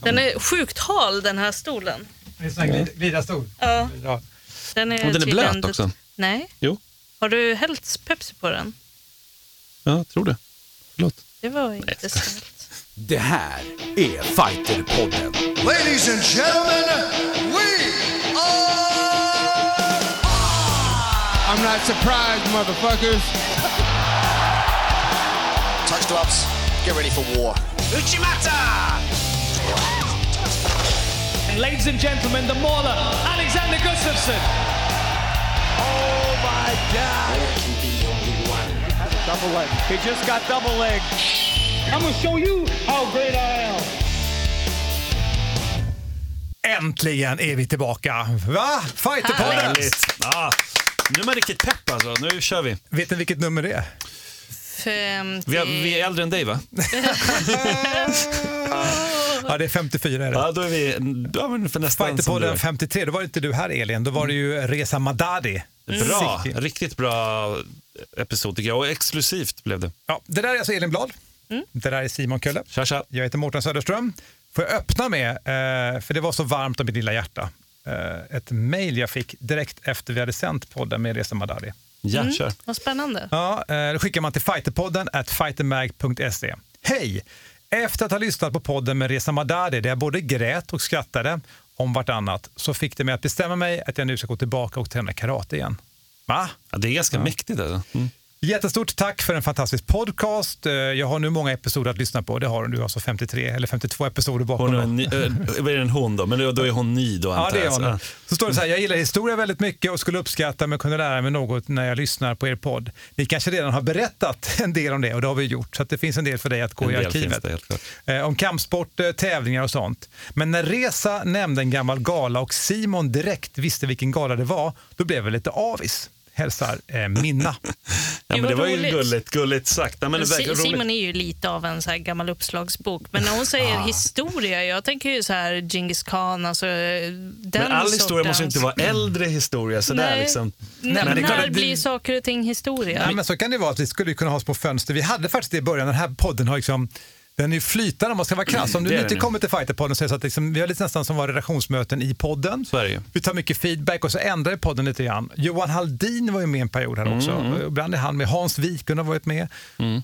Den är sjukt hal den här stolen. Det är en sån här glid- glidarstol. Ja, Ja. den är, Och den är tydligen- blöt också. Nej. Jo, Har du hällt Pepsi på den? ja, jag tror det. Förlåt. Det var inte snällt. Det här är Fighterpodden. Ladies and gentlemen, we are. I'm not surprised, motherfuckers. Touch gloves. Get ready for war. And ladies and gentlemen, the mauler, Alexander Gustafsson. Double leg. He just got double leg. I'm gonna show you how great I am. Äntligen är vi tillbaka. Va? Fighterpodden! Ja, nu är man riktigt pepp alltså. Nu kör vi. Vet ni vilket nummer det är? 50... Vi, är- vi är äldre än dig va? Ja, det är 54 är det. Ja, då är vi ja, men för nästan som du Fighterpodden är. 53, då var inte du här Elin, då var det ju Reza Madadi. Bra, Sick. riktigt bra episod tycker jag. Och exklusivt blev det. Ja, det där är alltså Elin Blad. Det där är Simon Kölle. Tja, tja. Jag heter Mårten Söderström. Får jag öppna med, eh, för det var så varmt om mitt lilla hjärta, eh, ett mejl jag fick direkt efter vi hade sänt podden med Reza Madadi. Ja, kör. Vad spännande. Ja, eh, då skickar man till fighterpodden at fightermag.se. Hej! Efter att ha lyssnat på podden med Reza Madadi där jag både grät och skrattade om vartannat så fick det mig att bestämma mig att jag nu ska gå tillbaka och träna karate igen. Va? Ja, det är ganska mäktigt alltså. Mm. Jättestort tack för en fantastisk podcast. Eh, Jag har nu många episoder att lyssna på. Det har du. Du har alltså 53 eller 52 episoder bakom Hon är ny- äh, vad är det en hon då? Men då är hon ny då Ja, antar det är jag. hon. Ja. Så står det så här, jag gillar historia väldigt mycket och skulle uppskatta om jag kunde lära mig något när jag lyssnar på er podd. Ni kanske redan har berättat en del om det och det har vi gjort, så att det finns en del för dig att gå En i arkivet. det. Eh, om kampsport, eh, tävlingar och sånt. Men när Resa nämnde en gammal gala och Simon direkt visste vilken gala det var, då blev jag lite avis. Hälsar eh, Minna. Ja, Det men var det var ju roligt. gulligt, gulligt sagt. Ja, men det. Simon är ju lite av en så här gammal uppslagsbok. Men när hon säger Ah. historia, jag tänker ju så här Genghis khan, alltså den Men all historia måste ju inte vara äldre historia. Sådär, Nej. liksom. N- men det när att blir det- saker och ting historia? Nej, men så kan det vara att vi skulle kunna ha små fönster. Vi hade faktiskt det i början. Den här podden har liksom den är flytande om man ska vara krass. Om du inte kommer till Fighterpodden så är det så att liksom, vi har lite nästan som var redaktionsmöten i podden. Ju. Vi tar mycket feedback och så ändrar vi podden lite grann. Johan Haldin var ju med en period här också. Mm, Ibland är han med. Hans Wiklund har varit med.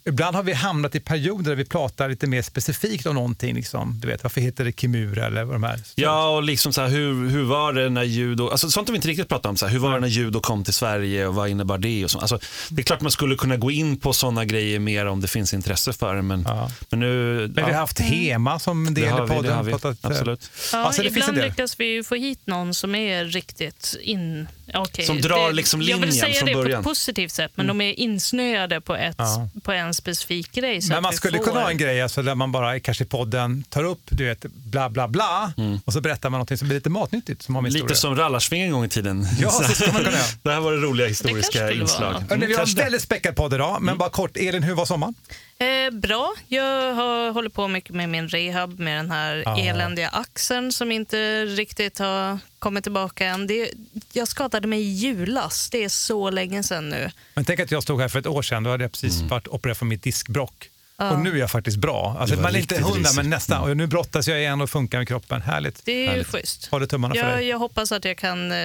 Ibland har vi hamnat i perioder där vi pratar lite mer specifikt om någonting. Liksom. Du vet, varför heter det Kimura eller vad de här. Ja, och liksom så här, hur, hur var det när judo, alltså sånt har vi inte riktigt pratat om, så här, hur var det när judo kom till Sverige och vad innebar det? Och så. Alltså, det är klart man skulle kunna gå in på sådana grejer mer om det finns intresse för det, men, Ja. men nu... Men vi har haft Hema som del i vi, det podden. har vi. Pratat, eh, Absolut. Ja, Alltså, ibland lyckas vi ju få hit någon som är riktigt in... Okay, Som drar liksom Jag linjen vill säga från det på början. ett positivt sätt, men de är insnöade på, ett, Ja. på en specifik grej. Så Men man skulle får... kunna ha en grej alltså, där man bara kanske i podden tar upp du vet, bla bla bla och så berättar man något som blir lite matnyttigt som har med historia. Mm. Lite som rallarsving en gång i tiden. Ja, så skulle man kunna göra. det här var det roliga historiska skulle inslag. Hörrni, vi har en det. väldigt späckad podd idag, men bara kort. Elin, hur var sommaren? Eh, bra. Jag har hållit på mycket med min rehab med den här Ja. eländiga axeln som inte riktigt har kommit tillbaka än. Det, jag skadade mig i julas. Det är så länge sedan nu. Men tänk att jag stod här för ett år sedan, då hade jag precis Mm. varit opererad för mitt diskbrock. Och nu är jag faktiskt bra. Alltså, man är inte hundra, men nästan. Och nu brottas jag igen och funkar med kroppen. Härligt. Det är ju Härligt. schysst. Håller tummarna för Jag, dig. jag hoppas att jag kan eh,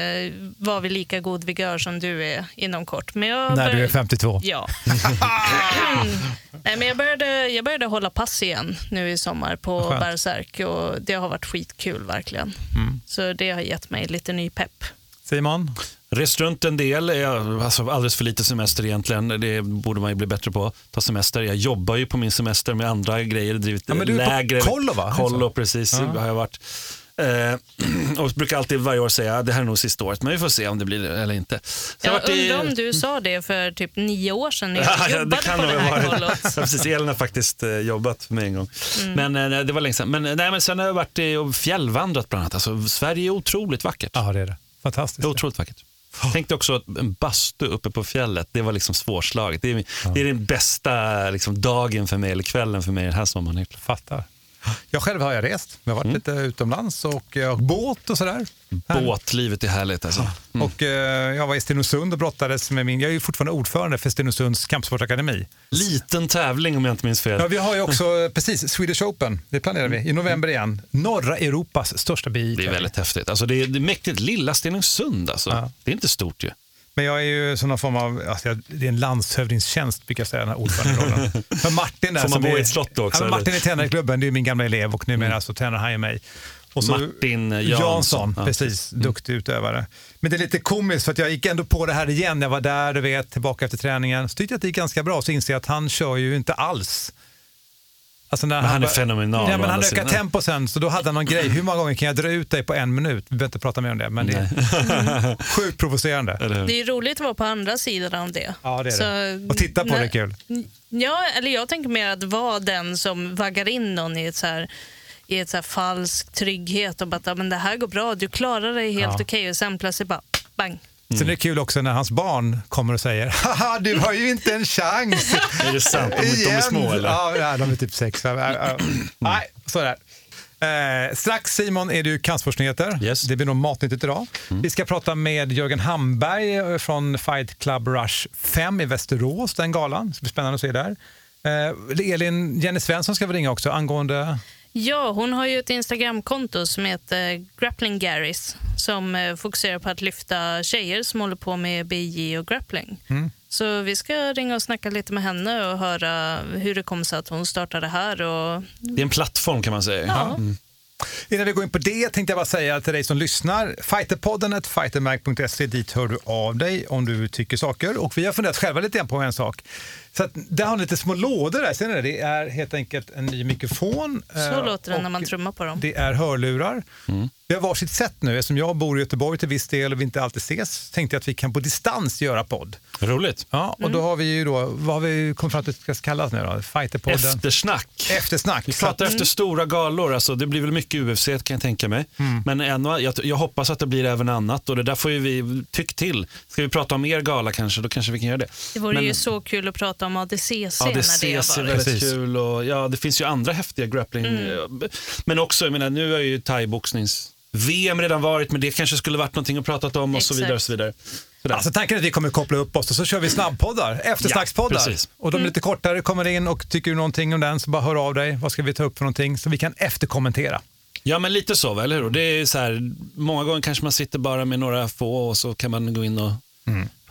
vara vid lika god vigör som du är inom kort. Men jag När du är 52. Ja. Nej, men jag, började, jag började hålla pass igen nu i sommar på skönt. Bärsärk och det har varit skitkul verkligen. Mm. Så det har gett mig lite ny pepp. Simon? Rest runt en del, alltså alldeles för lite semester egentligen. Det borde man ju bli bättre på. Ta semester. Jag jobbar ju på min semester med andra grejer. Drivit Ja, men du är på lägre. kollo, va? Kollo, precis. Ja. Har jag varit. Eh, och brukar alltid varje år säga att det här är nog sista året, men vi får se om det blir det eller inte. Så jag undrar om du sa det för typ nio år sedan när jag Ja, jobbade på nog det ha här kollot. Ja, precis, Elin har faktiskt eh, jobbat för mig en gång. Mm. Men eh, det var länge sedan. Men, nej, men sen har jag varit i och fjällvandrat bland annat. Alltså, Sverige är otroligt vackert. Ja, det är det. Fantastiskt. Det är otroligt vackert. Tänk dig också att en bastu uppe på fjället, det var liksom svårslaget. Det är, det är den bästa liksom, dagen för mig, eller kvällen för mig den här sommaren. Fattar. Jag själv har jag rest. Jag har varit lite utomlands och jag har båt och sådär. Båtlivet är härligt alltså. Och eh, jag var i Stenungsund och brottades med min, jag är ju fortfarande ordförande för Stenungsunds kampsportakademi. Liten tävling om jag inte minns fel. Ja, vi har ju också, precis, Swedish Open, det planerar vi i november igen. Norra Europas största bi Det är väldigt häftigt. Alltså det, är, det är mäktigt lilla Stenungsund. Alltså. Ja. Det är inte stort ju. Men jag är ju som någon form av, alltså jag, det är en landshövdingstjänst brukar jag säga, den här ordföranderollen. För Martin där, Får man bo i ett slott också, Ja, men Martin är tränare i klubben, det är min gamla elev och numera så tränar han ju mig. Och så Martin Jansson. Jansson, Ja, precis. Duktig utövare. Men det är lite komiskt för att jag gick ändå på det här igen. Jag var där, du vet, tillbaka efter träningen. Så tyckte jag att det gick ganska bra. Så inser jag att han kör ju inte alls. Alltså när Men han är fenomenal, Ja, men han ökar tempo sen, så då hade han någon grej. Hur många gånger kan jag dra ut dig på en minut? Vi behöver inte prata mer om det, men det är sjukt provocerande. Det är roligt att vara på andra sidan av det. Ja, det är Så, det. Och titta på det är kul. Ja, eller jag tänker mer att vara den som vaggar in någon i ett så här i ett så här falsk trygghet och bara att "Ja, men det här går bra, du klarar dig helt Ja. okej och sen plötsligt bara bang. Sen är det kul också när hans barn kommer och säger Haha, du har ju inte en chans. Är det sant? De, de är små eller? Ja, de är typ sex. Ja. Nej, sådär. Eh, strax Simon är det ju cancerforskningsnyheter. Yes. Det blir nog matnyttigt idag. Vi ska prata med Jörgen Hamberg eh, från Fight Club Rush 5 i Västerås, den galan. Det blir spännande att se där. Eh, Elin Jenny Svensson ska vi ringa också angående... Ja, hon har ju ett Instagramkonto som heter Grappling Garris som eh, fokuserar på att lyfta tjejer som håller på med BJ och grappling. Mm. Så vi ska ringa och snacka lite med henne och höra hur det kom sig att hon startade här. Och, Det är en plattform kan man säga. ja. Innan vi går in på det tänkte jag bara säga till dig som lyssnar, fighterpodden at fightermag.se, dit hör du av dig om du tycker saker. Och vi har funderat själva lite grann på en sak. Så att där har ni lite små lådor där, ser ni det? Det är helt enkelt en ny mikrofon. Så eh, låter det när man trummar på dem. Det är hörlurar. Mm. Vi har varsitt sätt nu. Eftersom jag bor i Göteborg till viss del och vi inte alltid ses, tänkte jag att vi kan på distans göra podd. Roligt. Ja, och då har vi ju då, vad har vi kommit fram till att det ska kallas nu då? Fighterpodden? Eftersnack. Eftersnack. Vi pratar efter stora galor, alltså det blir väl mycket UFC kan jag tänka mig. Men ändå, jag, jag hoppas att det blir även annat och det där får ju vi tyck till. Ska vi prata om er gala kanske, då kanske vi kan göra det. Det vore Men- ju så kul att prata om ADCC Ja, det när det är väldigt Precis. kul och ja, det finns ju andra häftiga grappling. Men också, jag menar, nu har ju thaiboxnings VM redan varit, men det kanske skulle varit någonting att prata om och så Exakt. vidare. Och så vidare. Sådär. Alltså tanken är att vi kommer koppla upp oss och så kör vi snabbpoddar, eftersnackspoddar. Ja, precis. och de är lite kortare, kommer in och tycker du någonting om den så bara hör av dig. Vad ska vi ta upp för någonting? Så vi kan efterkommentera. Ja, men lite så, eller hur? Det är så här, många gånger kanske man sitter bara med några få och så kan man gå in och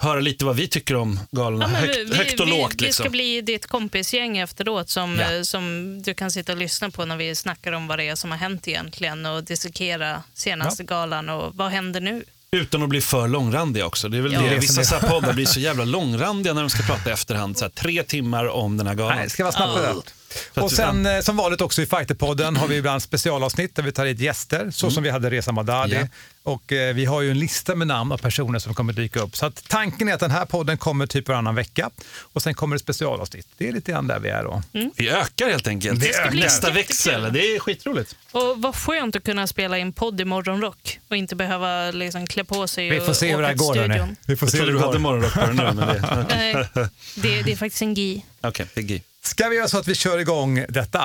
höra lite vad vi tycker om galorna. Ja, men högt, vi, högt och vi, lågt. Vi Liksom. ska bli ditt kompisgäng efteråt som, Ja. eh, som du kan sitta och lyssna på när vi snackar om vad det är som har hänt egentligen och dissekera senaste galan och vad händer nu? Utan att bli för långrandiga också. Det är väl Ja. det. Det är Vissa så här poddar blir så jävla långrandiga när de ska prata i efterhand. Så här, tre timmar om den här galan. Nej, det ska vara snabbt och rätt. Så Och vi- sen eh, som vanligt också i Fighterpodden har vi ibland specialavsnitt där vi tar hit gäster, så som vi hade Reza Madadi. Ja. Och eh, vi har ju en lista med namn av personer som kommer dyka upp. Så att tanken är att den här podden kommer typ varannan vecka och sen kommer det specialavsnitt. Det är lite grann där vi är då. Vi ökar helt enkelt. Vi ökar. Nästa växel. Det är skitroligt. Och vad skönt att kunna spela in podd i morgonrock och inte behöva liksom klä på sig Vi och får se hur det åka här till går. Vi får Jag se hur trodde det du hade morgonrock på dig nu. Men det, Nej, det, det är faktiskt en GI. Okej, det är gay. Ska vi göra så att vi kör igång detta?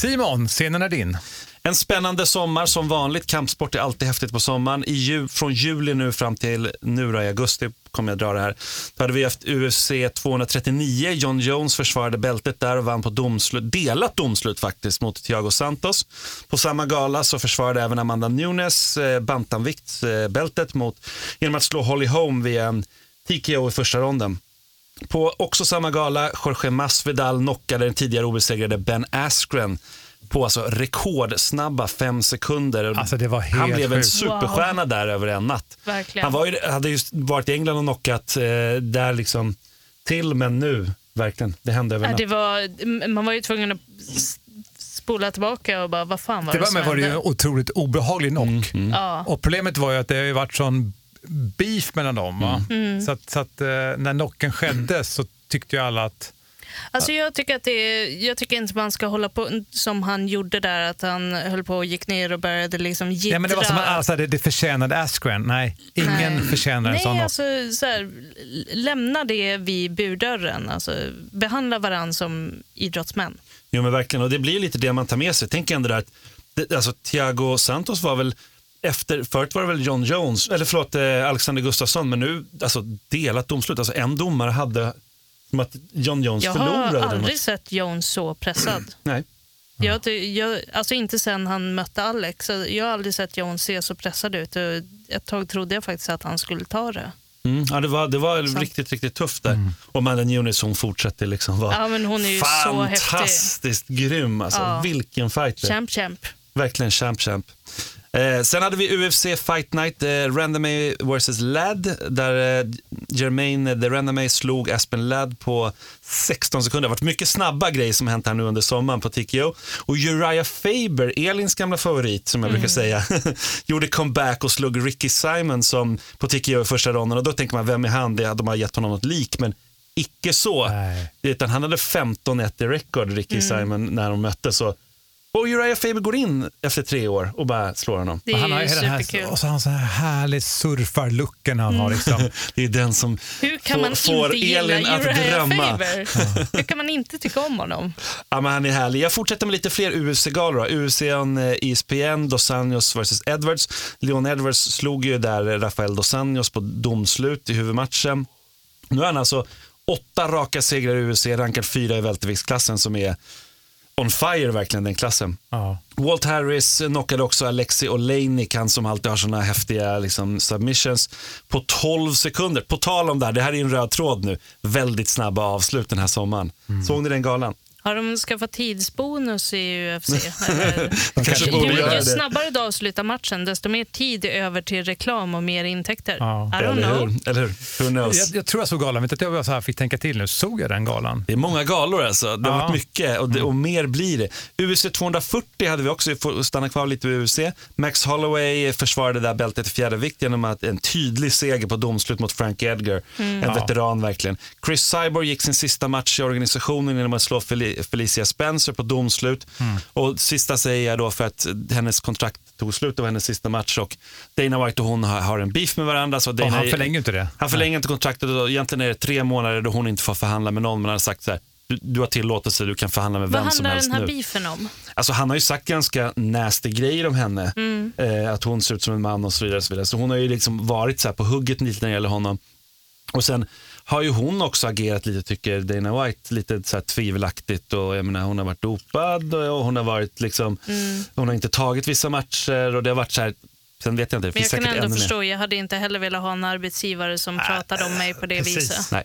Simon, scenen är din. En spännande sommar som vanligt. Kampsport är alltid häftigt på sommaren. I ju, från juli nu fram till nu då, i augusti kommer jag dra det här. Då hade vi haft UFC 239. John Jones försvarade bältet där och vann på domslut, delat domslut faktiskt mot Thiago Santos. På samma gala så försvarade även Amanda Nunes eh, bantamviktsbältet mot, genom att slå Holly Holm via en TKO i första ronden. På också samma gala, Jorge Masvidal knockade den tidigare obesegrade Ben Askren på alltså rekordsnabba fem sekunder. Alltså, det var helt Han blev en superstjärna där över en natt. Verkligen. Han var ju, hade just varit i England och knockat eh, där liksom till, men nu, verkligen, det hände över en natt. det var, man var ju tvungen att spola tillbaka och bara, vad fan var Till det att som med var det ju en otroligt obehaglig knock. Ja. Och problemet var ju att det har ju varit sån beef mellan dem. Va? Så att, så att eh, när knocken skedde så tyckte ju alla att Alltså jag, tycker att det är, jag tycker inte man ska hålla på som han gjorde där, att han höll på och gick ner och började liksom jiddra. Ja, men det var som att alltså, det, det förtjänade Askren. Nej, ingen Nej. förtjänar en Nej, sån. alltså, så här, lämna det vid burdörren. Alltså, behandla varandra som idrottsmän. Jo men verkligen, och det blir lite det man tar med sig. Tänk ändå där att det, alltså, Thiago Santos var väl efter, förut var det väl John Jones, eller förlåt eh, Alexander Gustafsson, men nu alltså delat domslut. Alltså en domare hade som att John Jones Jag förlorade. har eller aldrig något. sett Jones så pressad. Nej. Jag, jag, alltså inte sen han mötte Alex. Så Jag har aldrig sett Jones se så pressad ut. Ett tag trodde jag faktiskt att han skulle ta det. Mm, ja, det var, det var riktigt, riktigt tufft där. Och Madeleine Nunes hon fortsätter liksom vara Ja, men hon är ju så häftig. fantastiskt grym. Alltså. Ja. Vilken fighter. Champ, champ. Verkligen champ, champ. Eh, sen hade vi UFC Fight Night, eh, Randamay vs Ladd, där eh, Jermaine eh, The Randamay slog Aspen Ladd på 16 sekunder. Det har varit mycket snabba grejer som hänt här nu under sommaren på TKO. Och Uriah Faber, Elins gamla favorit som jag brukar säga, gjorde comeback och slog Ricky Simon som på TKO i första ronden. Och då tänker man, vem är han? Det, de har gett honom något lik, men icke så. Nej. Utan han hade 15-1 i rekord, Ricky Simon, när de möttes. Och Uriah Faber går in efter tre år och bara slår honom. Det är han har ju den här, superkul. och så har han så här härlig surfarlucken han har. Liksom. Det är den som Hur kan får, man får inte gilla Elin att drömma. Faber? Hur kan man inte tycka om honom? Ja, men han är härlig. Jag fortsätter med lite fler UFC-galor. UFC on eh, ESPN, Dos Anjos vs Edwards. Leon Edwards slog ju där Rafael Dos Anjos på domslut i huvudmatchen. Nu är han alltså åtta raka segrar i UFC, rankad fyra i välterviktsklassen som är on fire verkligen den klassen. Ja. Walt Harris knockade också Alexi Oleinik, han som alltid har såna häftiga liksom, submissions, på 12 sekunder. På tal om det här, det här är en röd tråd nu. Väldigt snabba avslut den här sommaren. Såg ni den galan? Har de skaffat tidsbonus i UFC? Kanske ju, borde ju göra det. snabbare du avslutar matchen, desto mer tid är över till reklam och mer intäkter. Ja. I don't Eller know. hur? Eller hur? Who knows? Jag, jag tror jag såg galan, vet du att jag bara så här fick tänka till nu. Såg jag den galan? Det är många galor alltså. Det har Ja. varit mycket och, det, och mer blir det. UFC 240 hade vi också, vi får stanna kvar lite vid UFC. Max Holloway försvarade det där bältet i fjärde vikt genom att en tydlig seger på domslut mot Frank Edgar. En Ja. veteran verkligen. Chris Cyborg gick sin sista match i organisationen genom att slå Fel- Felicia Spencer på domslut. Och sista säger jag då för att hennes kontrakt tog slut, det var hennes sista match och Dana White och hon har, har en beef med varandra. Så Och Dana, han förlänger inte det. han förlänger inte kontraktet och egentligen är det tre månader då hon inte får förhandla med någon men han har sagt så här, du, du har tillåtelse, du kan förhandla med Vad vem som handlar helst den här nu. beefen om? Alltså han har ju sagt ganska nasty grejer om henne. Eh, att hon ser ut som en man och så vidare. Så, vidare. så hon har ju liksom varit så här på hugget lite när det gäller honom. Och sen har ju hon också agerat lite, tycker Dana White, lite så här tvivelaktigt. Och jag menar, hon har varit dopad och, hon har varit liksom, hon har inte tagit vissa matcher och det har varit så här, sen vet jag inte, det Men finns jag kan ändå mer. förstå, jag hade inte heller velat ha en arbetsgivare som pratade om mig på det precis. viset. Nej.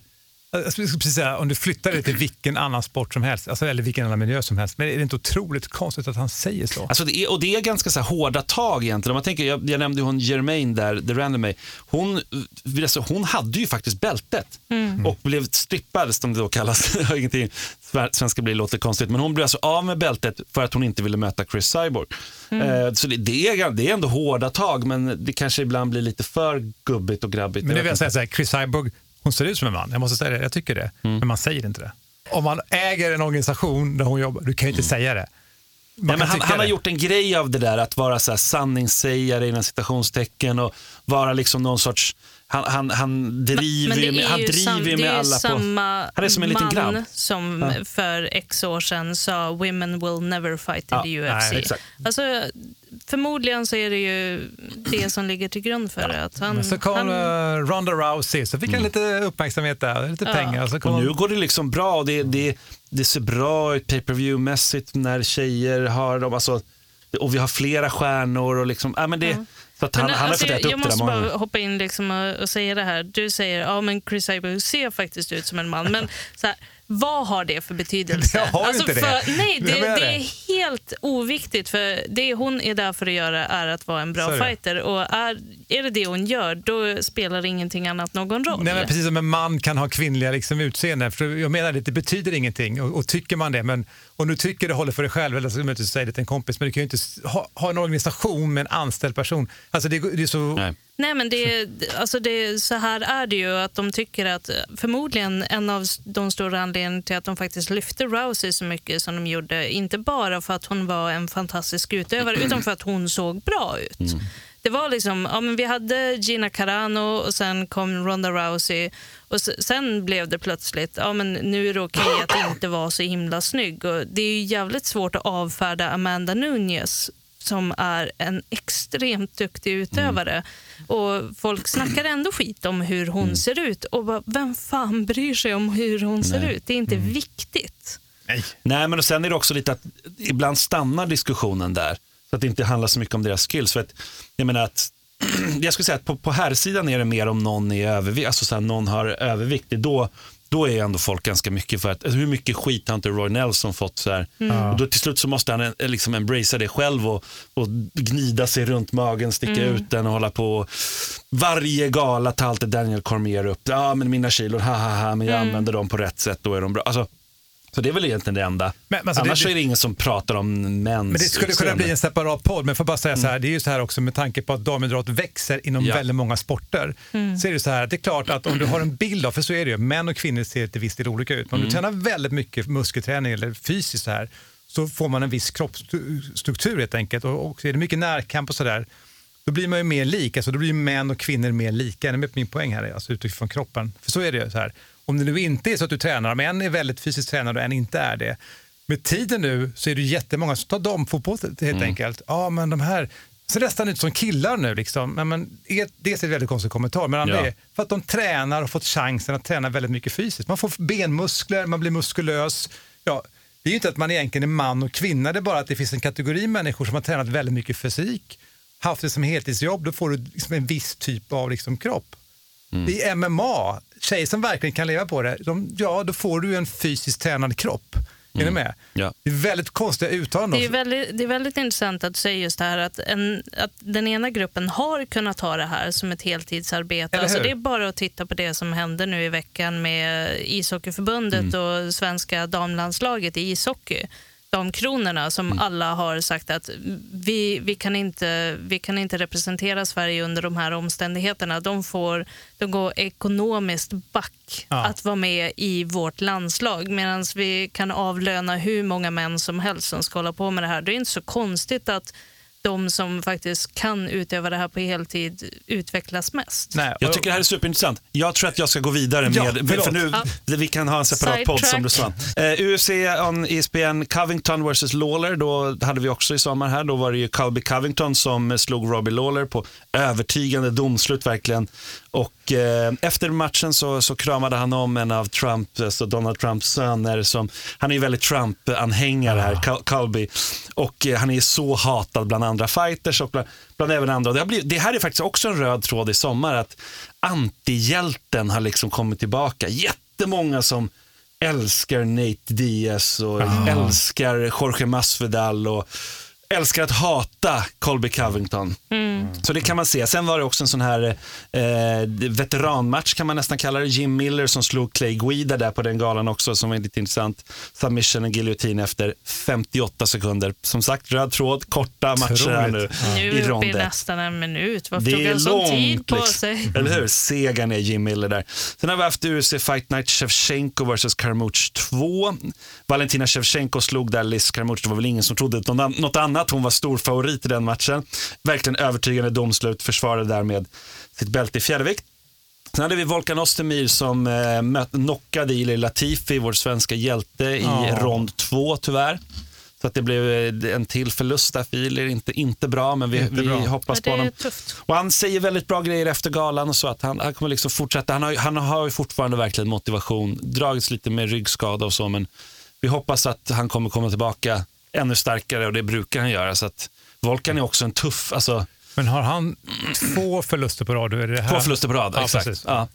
Jag skulle precis säga, om du flyttar det till vilken annan sport som helst, alltså, eller vilken annan miljö som helst, men är det inte otroligt konstigt att han säger så? Alltså det är, och det är ganska så här hårda tag egentligen. Om man tänker, jag, jag nämnde hon Jermaine där, The Randomay. Hon, alltså, hon hade ju faktiskt bältet och blev strippad som det då kallas. Ingenting, svenska blir låter konstigt, men hon blev alltså av med bältet för att hon inte ville möta Chris Cyborg. Eh, så det, det, är, det är ändå hårda tag, men det kanske ibland blir lite för gubbigt och grabbigt. Men det vill säga så här, Chris Cyborg, hon ser ut som en man. Jag måste säga det, jag tycker det. Mm. Men man säger inte det. Om man äger en organisation där hon jobbar, du kan ju inte säga det. Man Nej, men han, han har det. gjort en grej av det där att vara så här sanningssägare inom citationstecken och vara liksom någon sorts, han, han, han driver Men det ju med, är han ju driver sam- ju det med är ju alla på... samma Han är som en liten man grabb. som för x år sedan sa “Women will never fight in Ja, the UFC”. nej, exakt. Alltså, förmodligen så är det ju det som ligger till grund för det. Att han, Men så kom han, eh, Ronda Rousey, så fick han lite uppmärksamhet där, lite pengar. Så kom Mm. Och nu går det liksom bra och det, det, det ser bra ut pay per view mässigt när tjejer har dem. Alltså, och vi har flera stjärnor och liksom, ja, men det, så att han, Men, han har alltså, fått äta jag upp det där måste många bara hoppa in liksom och, och säga det här. Du säger ja men Chris Cyborg ser faktiskt ut som en man. Men så här, vad har det för betydelse? Jag har ju inte det. för, Nej, det, Jag menar det det. är helt oviktigt. För Det hon är där för att göra är att vara en bra det. fighter. Och är, är det det hon gör, då spelar ingenting annat någon roll. Nej, men precis som en man kan ha kvinnliga liksom, utseenden. För jag menar, det, det betyder ingenting. Och, och tycker man det, men om du tycker det håller för dig själv, eller så du inte säga det till en kompis, men du kan ju inte ha, ha en organisation med en anställd person. Alltså det, det är så... Nej. Nej, men det, alltså det, så här är det ju. att De tycker att förmodligen en av de stora anledningarna till att de faktiskt lyfte Rousey så mycket som de gjorde, inte bara för att hon var en fantastisk utövare, utan för att hon såg bra ut. Det var liksom, ja, men vi hade Gina Carano och sen kom Ronda Rousey och sen blev det plötsligt, ja men nu är det okej att inte vara så himla snygg. Och det är ju jävligt svårt att avfärda Amanda Nunes som är en extremt duktig utövare. Och folk snackar ändå skit om hur hon ser ut. Och bara, vem fan bryr sig om hur hon ser ut? Det är inte viktigt. Nej. Nej, men och sen är det också lite att ibland stannar diskussionen där. Så att det inte handlar så mycket om deras skills. För att, jag menar att jag skulle säga att på, på här sidan är det mer om någon är övervikt, alltså så här, någon har övervikt. Det är Då, då är ändå folk ganska mycket för att, alltså hur mycket skit har inte Roy Nelson fått? Så här. Och då till slut så måste han eh, liksom embracea det själv och, och gnida sig runt magen, sticka ut den och hålla på. Varje gala tar alltid Daniel Cormier upp, ja men mina kilon, ha ha ha, men jag använder dem på rätt sätt, då är de bra. Alltså, så det är väl egentligen det enda. Men, alltså, Annars det- är det ingen som pratar om mäns Men det skulle kunna bli en separat podd, men jag får bara säga så här, det är ju så här också med tanke på att damidrott växer inom Ja. väldigt många sporter. Så är det så här, det är klart att om du har en bild av, för så är det ju, män och kvinnor ser till viss del olika ut, men om du tränar väldigt mycket muskelträning eller fysiskt så här, så får man en viss kroppsstruktur helt enkelt. Och, och är det mycket närkamp och sådär, då blir man ju mer lik, alltså då blir ju män och kvinnor mer lika. Är med på min poäng här? Alltså utifrån kroppen. För så är det ju så här. Om det nu inte är så att du tränar, om en är väldigt fysiskt tränad och en inte är det. Med tiden nu så är det jättemånga som tar damfotboll helt enkelt. Ja, men de här ser nästan ut som killar nu. Liksom. Men, men, dels är det väldigt konstig kommentar, men andra Ja. är för att de tränar och fått chansen att träna väldigt mycket fysiskt. Man får benmuskler, man blir muskulös. Ja, det är ju inte att man egentligen är man och kvinna, det är bara att det finns en kategori människor som har tränat väldigt mycket fysik, haft det som heltidsjobb, då får du liksom en viss typ av liksom kropp. Det är MMA, tjejer som verkligen kan leva på det, de, ja då får du en fysiskt tränad kropp. Är ni med? Ja. Det är väldigt konstiga uttalanden. Det är, väldigt, det är väldigt intressant att säga just det här att, en, att den ena gruppen har kunnat ha det här som ett heltidsarbete. Alltså det är bara att titta på det som hände nu i veckan med ishockeyförbundet och svenska damlandslaget i ishockey. De kronorna som alla har sagt att vi, vi, kan inte, vi kan inte representera Sverige under de här omständigheterna. De, får, de går ekonomiskt back Ja. att vara med i vårt landslag medan vi kan avlöna hur många män som helst som ska hålla på med det här. Det är inte så konstigt att de som faktiskt kan utöva det här på heltid utvecklas mest. Nej, Jag tycker det här är superintressant. Jag tror att jag ska gå vidare Ja, med, förlåt. för nu, vi kan ha en separat podd som du sa. Eh, UFC on ESPN, Covington vs Lawler, då hade vi också i sommar här, då var det ju Colby Covington som slog Robbie Lawler på övertygande domslut verkligen. Och eh, efter matchen så, så kramade han om en av Trump, alltså Donald Trumps söner. Som, han är ju väldigt Trump-anhängare här, Col- Colby. Och eh, han är så hatad bland andra fighters och bland, bland även andra. Det, blivit, det här är faktiskt också en röd tråd i sommar. Att antihjälten har liksom kommit tillbaka. Jättemånga som älskar Nate Diaz och älskar Jorge Masvidal och älskar att hata Colby Covington. Så det kan man se. Sen var det också en sån här eh, veteranmatch kan man nästan kalla det. Jim Miller som slog Clay Guida där på den galan också som var lite intressant. Submission och giljotin efter 58 sekunder. Som sagt, röd tråd, korta matcher här nu Nu är vi uppe i nästan en minut. Varför Det tog är han sån tid på liksom. sig? eller hur? Segan är Jim Miller där. Sen har vi haft UFC Fight Night Shevchenko vs Karmuch 2. Valentina Shevchenko slog där Liz Karmuch. Det var väl ingen som trodde något an- något annat. Hon var stor favorit i den matchen. Verkligen övertygande domslut. Försvarade därmed sitt bälte i fjärdevikt. Sen hade vi Volkan Ostermir som eh, knockade Ilir Latifi, vår svenska hjälte, i Ja. rond två tyvärr. Så att det blev eh, en till förlust där för Ilir. Inte, inte bra, men vi, vi bra. hoppas på honom. Och han säger väldigt bra grejer efter galan och så att han, han kommer liksom fortsätta. Han har, han har ju fortfarande verkligen motivation. Dragits lite med ryggskada och så, men vi hoppas att han kommer komma tillbaka ännu starkare och det brukar han göra. Så att Volkan är också en tuff, alltså men har han två förluster på rad? Är det här? två förluster på rad. Ja, exakt. precis. Ja.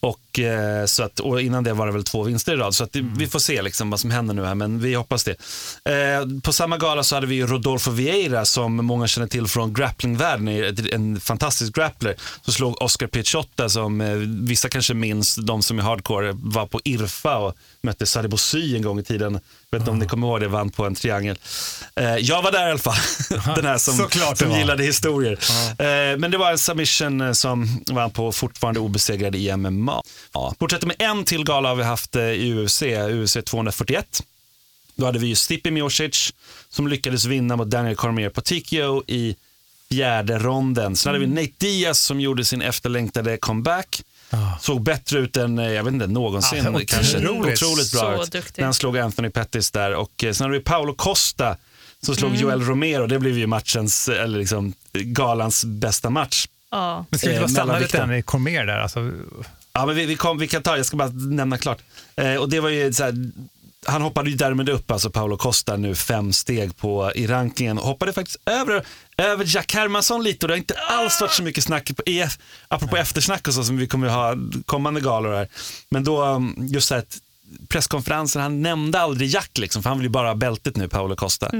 Och Och, eh, så att, och innan det var det väl två vinster i rad. Så att det, vi får se liksom vad som händer nu här, men vi hoppas det. Eh, på samma gala så hade vi Rodolfo Vieira som många känner till från grapplingvärlden, är en fantastisk grappler. Så slog Oscar Picciotta som eh, vissa kanske minns, de som är hardcore, var på Irfa och mötte Sadibou Sy en gång i tiden. Jag vet inte om ni kommer ihåg det, vann på en triangel. Eh, jag var där i alla fall, den här som, som gillade historier. Eh, men det var en submission eh, som vann på fortfarande obesegrade i MMA. Ja. Fortsätter med en till gala har vi haft eh, i UFC, UFC 241. Då hade vi ju Stipe Miocic som lyckades vinna mot Daniel Cormier på TKO i fjärde ronden. Sen hade vi Nate Diaz som gjorde sin efterlängtade comeback. Såg bättre ut än, jag vet inte, någonsin. Ja, otroligt. kanske. Otroligt bra Så ut. duktig. När han slog Anthony Pettis där. Och sen hade vi Paolo Costa som slog Joel Romero. Det blev ju matchens, eh, eller liksom galans bästa match. Ja. Men ska vi Eh, inte bara stanna lite än i Cormier där? Alltså, Ja, men vi, vi, kom, vi kan ta, jag ska bara nämna klart. Eh, och det var ju så här, han hoppade ju därmed upp, alltså Paolo Costa nu fem steg på, i rankingen. Hoppade faktiskt över, över Jack Hermansson lite och det har inte alls varit så mycket snack, på EF, apropå eftersnack och så som vi kommer att ha kommande galor här. Men då, um, just så här, att presskonferensen, han nämnde aldrig Jack liksom, för han vill ju bara ha bältet nu, Paolo Costa.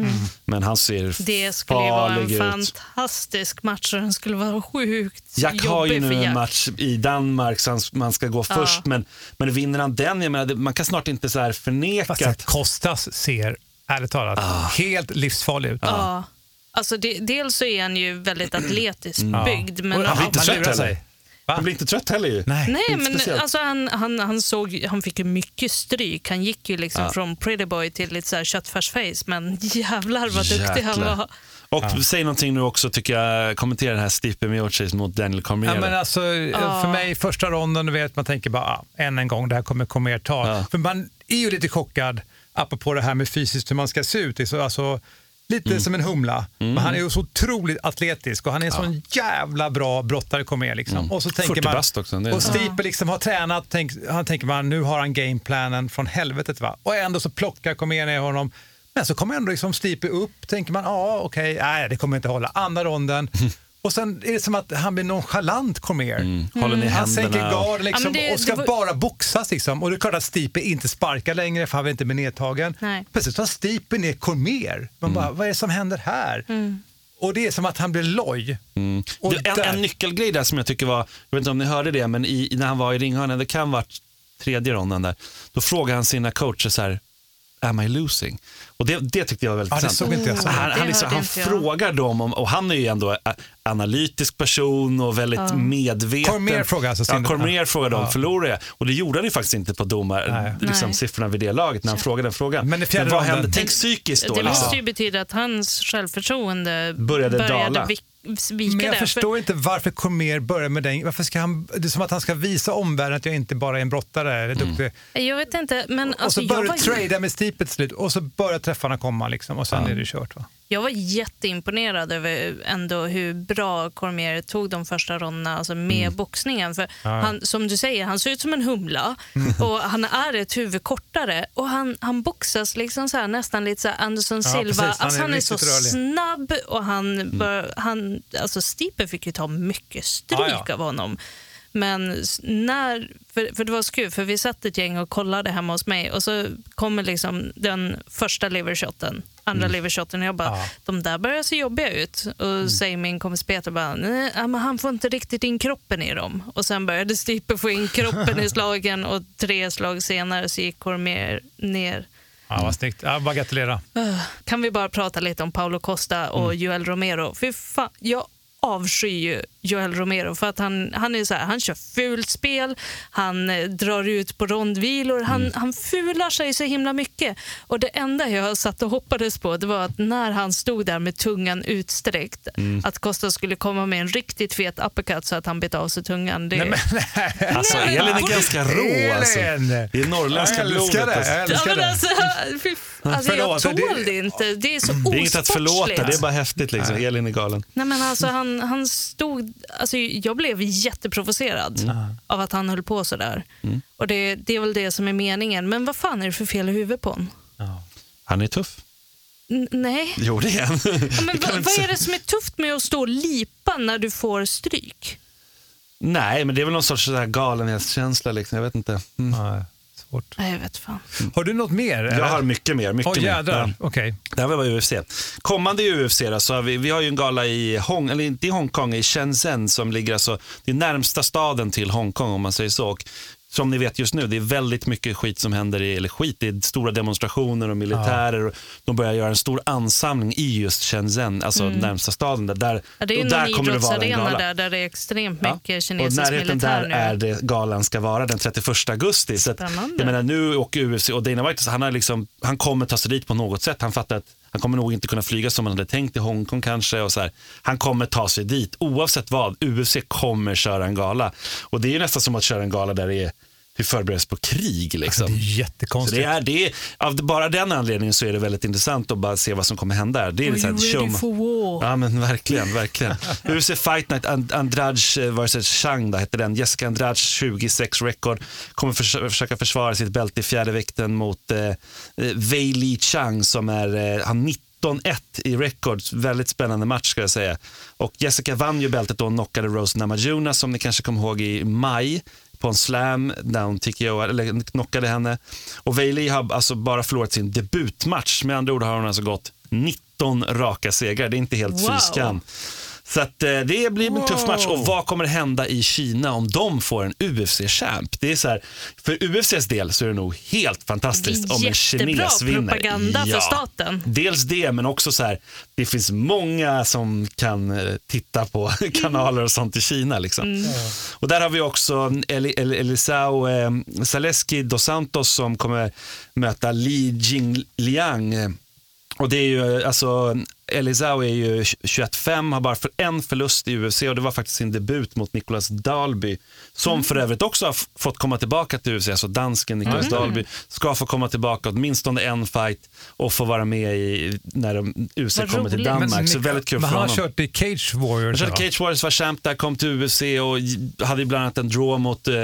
Men han ser Mm. Det skulle ju vara en farlig ut. fantastisk match och den skulle vara sjukt Jack har ju nu en match i Danmark så han, man ska gå Ja. först. Men, men vinner han den, jag menar, man kan snart inte så här förneka fast att... Kostas ser, ärligt talat, helt livsfarlig ut. Ja. Alltså det, dels så är han ju väldigt atletiskt byggd. Men Och han blir inte man lurar sig. Va? Han blir inte trött heller ju. Nej. Nej, inte men speciellt. alltså han, han, han, såg, han fick ju mycket stryk. Han gick ju liksom från pretty boy till lite så här köttfärsface. Men jävlar vad duktig han var. Och säg någonting nu också, tycker jag. Kommentera den här Stipe Miocic mot Daniel Cormier. Ja, men alltså, För mig, första ronden, vet, man tänker bara ah, än en gång, det här kommer Cormier ta. Ja. För man är ju lite chockad, apropå det här med fysiskt hur man ska se ut. Det är så, alltså, lite Mm. som en humla, men han är ju så otroligt atletisk och han är en sån jävla bra brottare Cormier. Liksom. Och så tänker 40 man, Mm. bast också, och Stipe liksom har tränat, tänk, han tänker man nu har han gameplanen från helvetet. Va? Och ändå så plockar Cormier ner honom. Men så kommer ändå liksom Stipe upp, tänker man, ja okej, nej det kommer inte hålla. Andra ronden. Och sen är det som att han blir nonchalant, Cormier. Håller ner Han sänker händerna. och- garden liksom, Ja, det- och ska det var- bara boxas. Liksom. Och det är klart att Stipe inte sparkar längre för han vill inte bli nedtagen. Nej. Plötsligt tar Stipe ner Cormier. Man bara, vad är det som händer här? Och det är som att han blir loj. Du, en, en nyckelgrej där som jag tycker var, jag vet inte om ni hörde det, men i, när han var i ringhörnan, det kan vara tredje ronden där, då frågade han sina coacher så här, am I losing? Och det, det tyckte jag var väldigt Ja, det intressant. såg inte jag så. Han, Det han, liksom, han frågar dem, om, och han är ju ändå en analytisk person och väldigt medveten. Cormier frågar alltså Ja, Cormier frågade om Ja. förlorar jag? Och det gjorde han ju faktiskt inte på domar, liksom, Nej. siffrorna vid det laget när han frågade den frågan. Men fjärde vad hände? Tänk psykiskt då. Det liksom. måste ju betyda att hans självförtroende Började dala. vik- vika Men jag där. För- förstår inte varför Cormier börjar med den. Varför ska han, det är som att han ska visa omvärlden att jag inte bara är en brottare eller duktig. Jag vet inte, men och alltså, så jag, börjar var, du trada med Stipe till slut och så börjar träffarna komma liksom, och sen är det kört. Va? Jag var jätteimponerad över ändå hur bra Cormier tog de första ronderna alltså med Mm. boxningen. För han, som du säger, han ser ut som en humla Mm. och han är ett huvud kortare och han, han boxas liksom så här, nästan lite så Anderson Ja, Silva. precis. Han alltså, är han är så rörlig. snabb och han, Mm. bör, han alltså Stipe fick ju ta mycket stryk Ja, ja. av honom. Men när, för, för det var kul, för vi satt ett gäng och kollade hemma hos mig och så kommer liksom den första livershoten, andra livershoten och jag bara, Mm. Ja. de där börjar se jobbiga ut. Och säger min kompis Peter bara, nej men han får inte riktigt in kroppen i dem. Och sen började Stipe få in kroppen i slagen och tre slag senare så gick Cormier ner. Ja, vad snyggt. Ja, bara gratulera. Öh, Kan vi bara prata lite om Paulo Costa och Mm. Joel Romero? För fan, jag avskyr ju Joel Romero för att han, han är så här, han kör fult spel, han eh, drar ut på rondvilor, han, Mm. han fular sig så himla mycket. Och det enda jag satt och hoppades på det var att när han stod där med tungan utsträckt, Mm. att Costa skulle komma med en riktigt fet uppercut så att han bet av sig tungan. Det, Alltså, Nej, men- Elin är ganska rå. Alltså. Det är norrländska älskar blodet. det. Alltså. Jag Ja, älskar men det. alltså, alltså jag Förlåt, det- tål det inte. Det är så Det är inget att förlåta, osportsligt. det är bara häftigt. Liksom. Elin är galen. Nej, men alltså, han, han stod, alltså, jag blev jätteprovocerad Mm. av att han höll på så där. Och det, det är väl det som är meningen. Men vad fan är det för fel i huvudet på honom? Han är tuff. N- nej. Jo, det är han. Ja, men vad, vad är det som är tufft med att stå och lipa när du får stryk? Nej, men det är väl någon sorts så här galenhetskänsla. Liksom. Jag vet inte. Mm. Nej, svårt. Nej, jag vet fan. Har du något mer? Jag har mycket mer. Mycket Åh mer. Ja. okej. Det här var UFC. Kommande UFC då, så har vi, vi har ju en gala i Hong, eller inte i Hongkong, i Shenzhen som ligger alltså, det är närmsta staden till Hongkong om man säger så. Och som ni vet just nu, det är väldigt mycket skit som händer, i, eller skit, det är stora demonstrationer och militärer. Och de börjar göra en stor ansamling i just Shenzhen, alltså närmsta staden. Där, där, Mm. Ja, det är ju och där kommer det vara en gala. där, där det är extremt Ja. mycket Och kinesisk närheten militär där nu. är det galan ska vara den 31 augusti. Så att, jag menar, nu åker UFC och Dana White, han, har liksom, han kommer ta sig dit på något sätt. Han fattar att han kommer nog inte kunna flyga som han hade tänkt i Hongkong kanske. Och så här. Han kommer ta sig dit oavsett vad. UFC kommer köra en gala. Och det är ju nästan som att köra en gala där det är hur förbereds på krig. Liksom. Det är Så jättekonstigt. det är, det är, av bara den anledningen så är det väldigt intressant att bara se vad som kommer hända. här. Det är Are you ready show- for war? Ja men verkligen, verkligen. UFC Fight Night And- Andrade vs Chang då, hette den. Jessica Andrade 26 record. Kommer förs försöka försvara sitt bälte i fjärde vikten mot eh, eh, Wei Li Chang som är, eh, han 19-1 i record. Väldigt spännande match ska jag säga. Och Jessica vann ju bältet då och knockade Rose Namajunas som ni kanske kommer ihåg i maj på en slam där hon TKO, eller knockade henne. Och Wei Li har alltså bara förlorat sin debutmatch. Med andra ord har hon alltså gått 19 raka segrar. Det är inte helt Wow. Så att, eh, det blir en tuff match. Och vad kommer hända i Kina om de får en UFC-champ? Det är så här, för UFCs del så är det nog helt fantastiskt om en Jättebra kines vinner. propaganda för staten. Dels det, men också så här, det finns många som kan eh, titta på kanaler och sånt i Kina. Liksom. Mm. Och där har vi också Eli, El, Elisao eh, Zaleski dos Santos som kommer möta Li Jingliang. Och det är ju, alltså, Elisao är ju 21-5, har bara för en förlust i UFC och det var faktiskt sin debut mot Nicolas Dalby. Som Mm. för övrigt också har fått komma tillbaka till UFC, alltså dansken Nicolas Dalby ska få komma tillbaka åtminstone en fight och få vara med i, när de, UFC Vad kommer till. Danmark. så Nick- väldigt kul men för han honom. har kört i Cage Warriors. Jag körde? Cage Warriors var champ där, kom till UFC och hade bland annat en draw mot eh,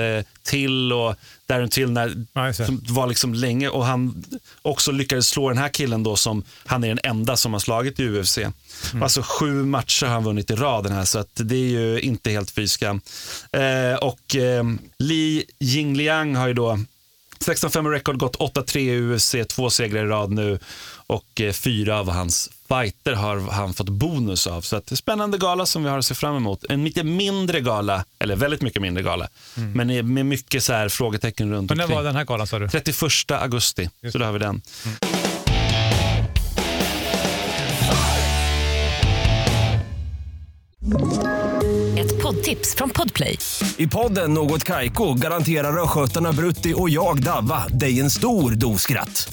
Till och Darren Till när, Ja, som var liksom länge och han också lyckades slå den här killen då som han är den enda som har slagit i UFC. Mm. Alltså sju matcher har han vunnit i rad den här så att det är ju inte helt fy skam. Eh, och eh, Li Jingliang har ju då 16-5 i record, gått 8-3 i UFC, två segrar i rad nu och eh, fyra av hans fighter har han fått bonus av. Så att det är spännande gala som vi har att se fram emot. En lite mindre gala, eller väldigt mycket mindre gala, men är- med mycket så här frågetecken runt Men när omkring. var den här galan sa du? 31 augusti, så då har vi den. Ett poddtips från Podplay. I podden Något Kaiko garanterar östgötarna Brutti och jag, Davva, dig en stor dos skratt.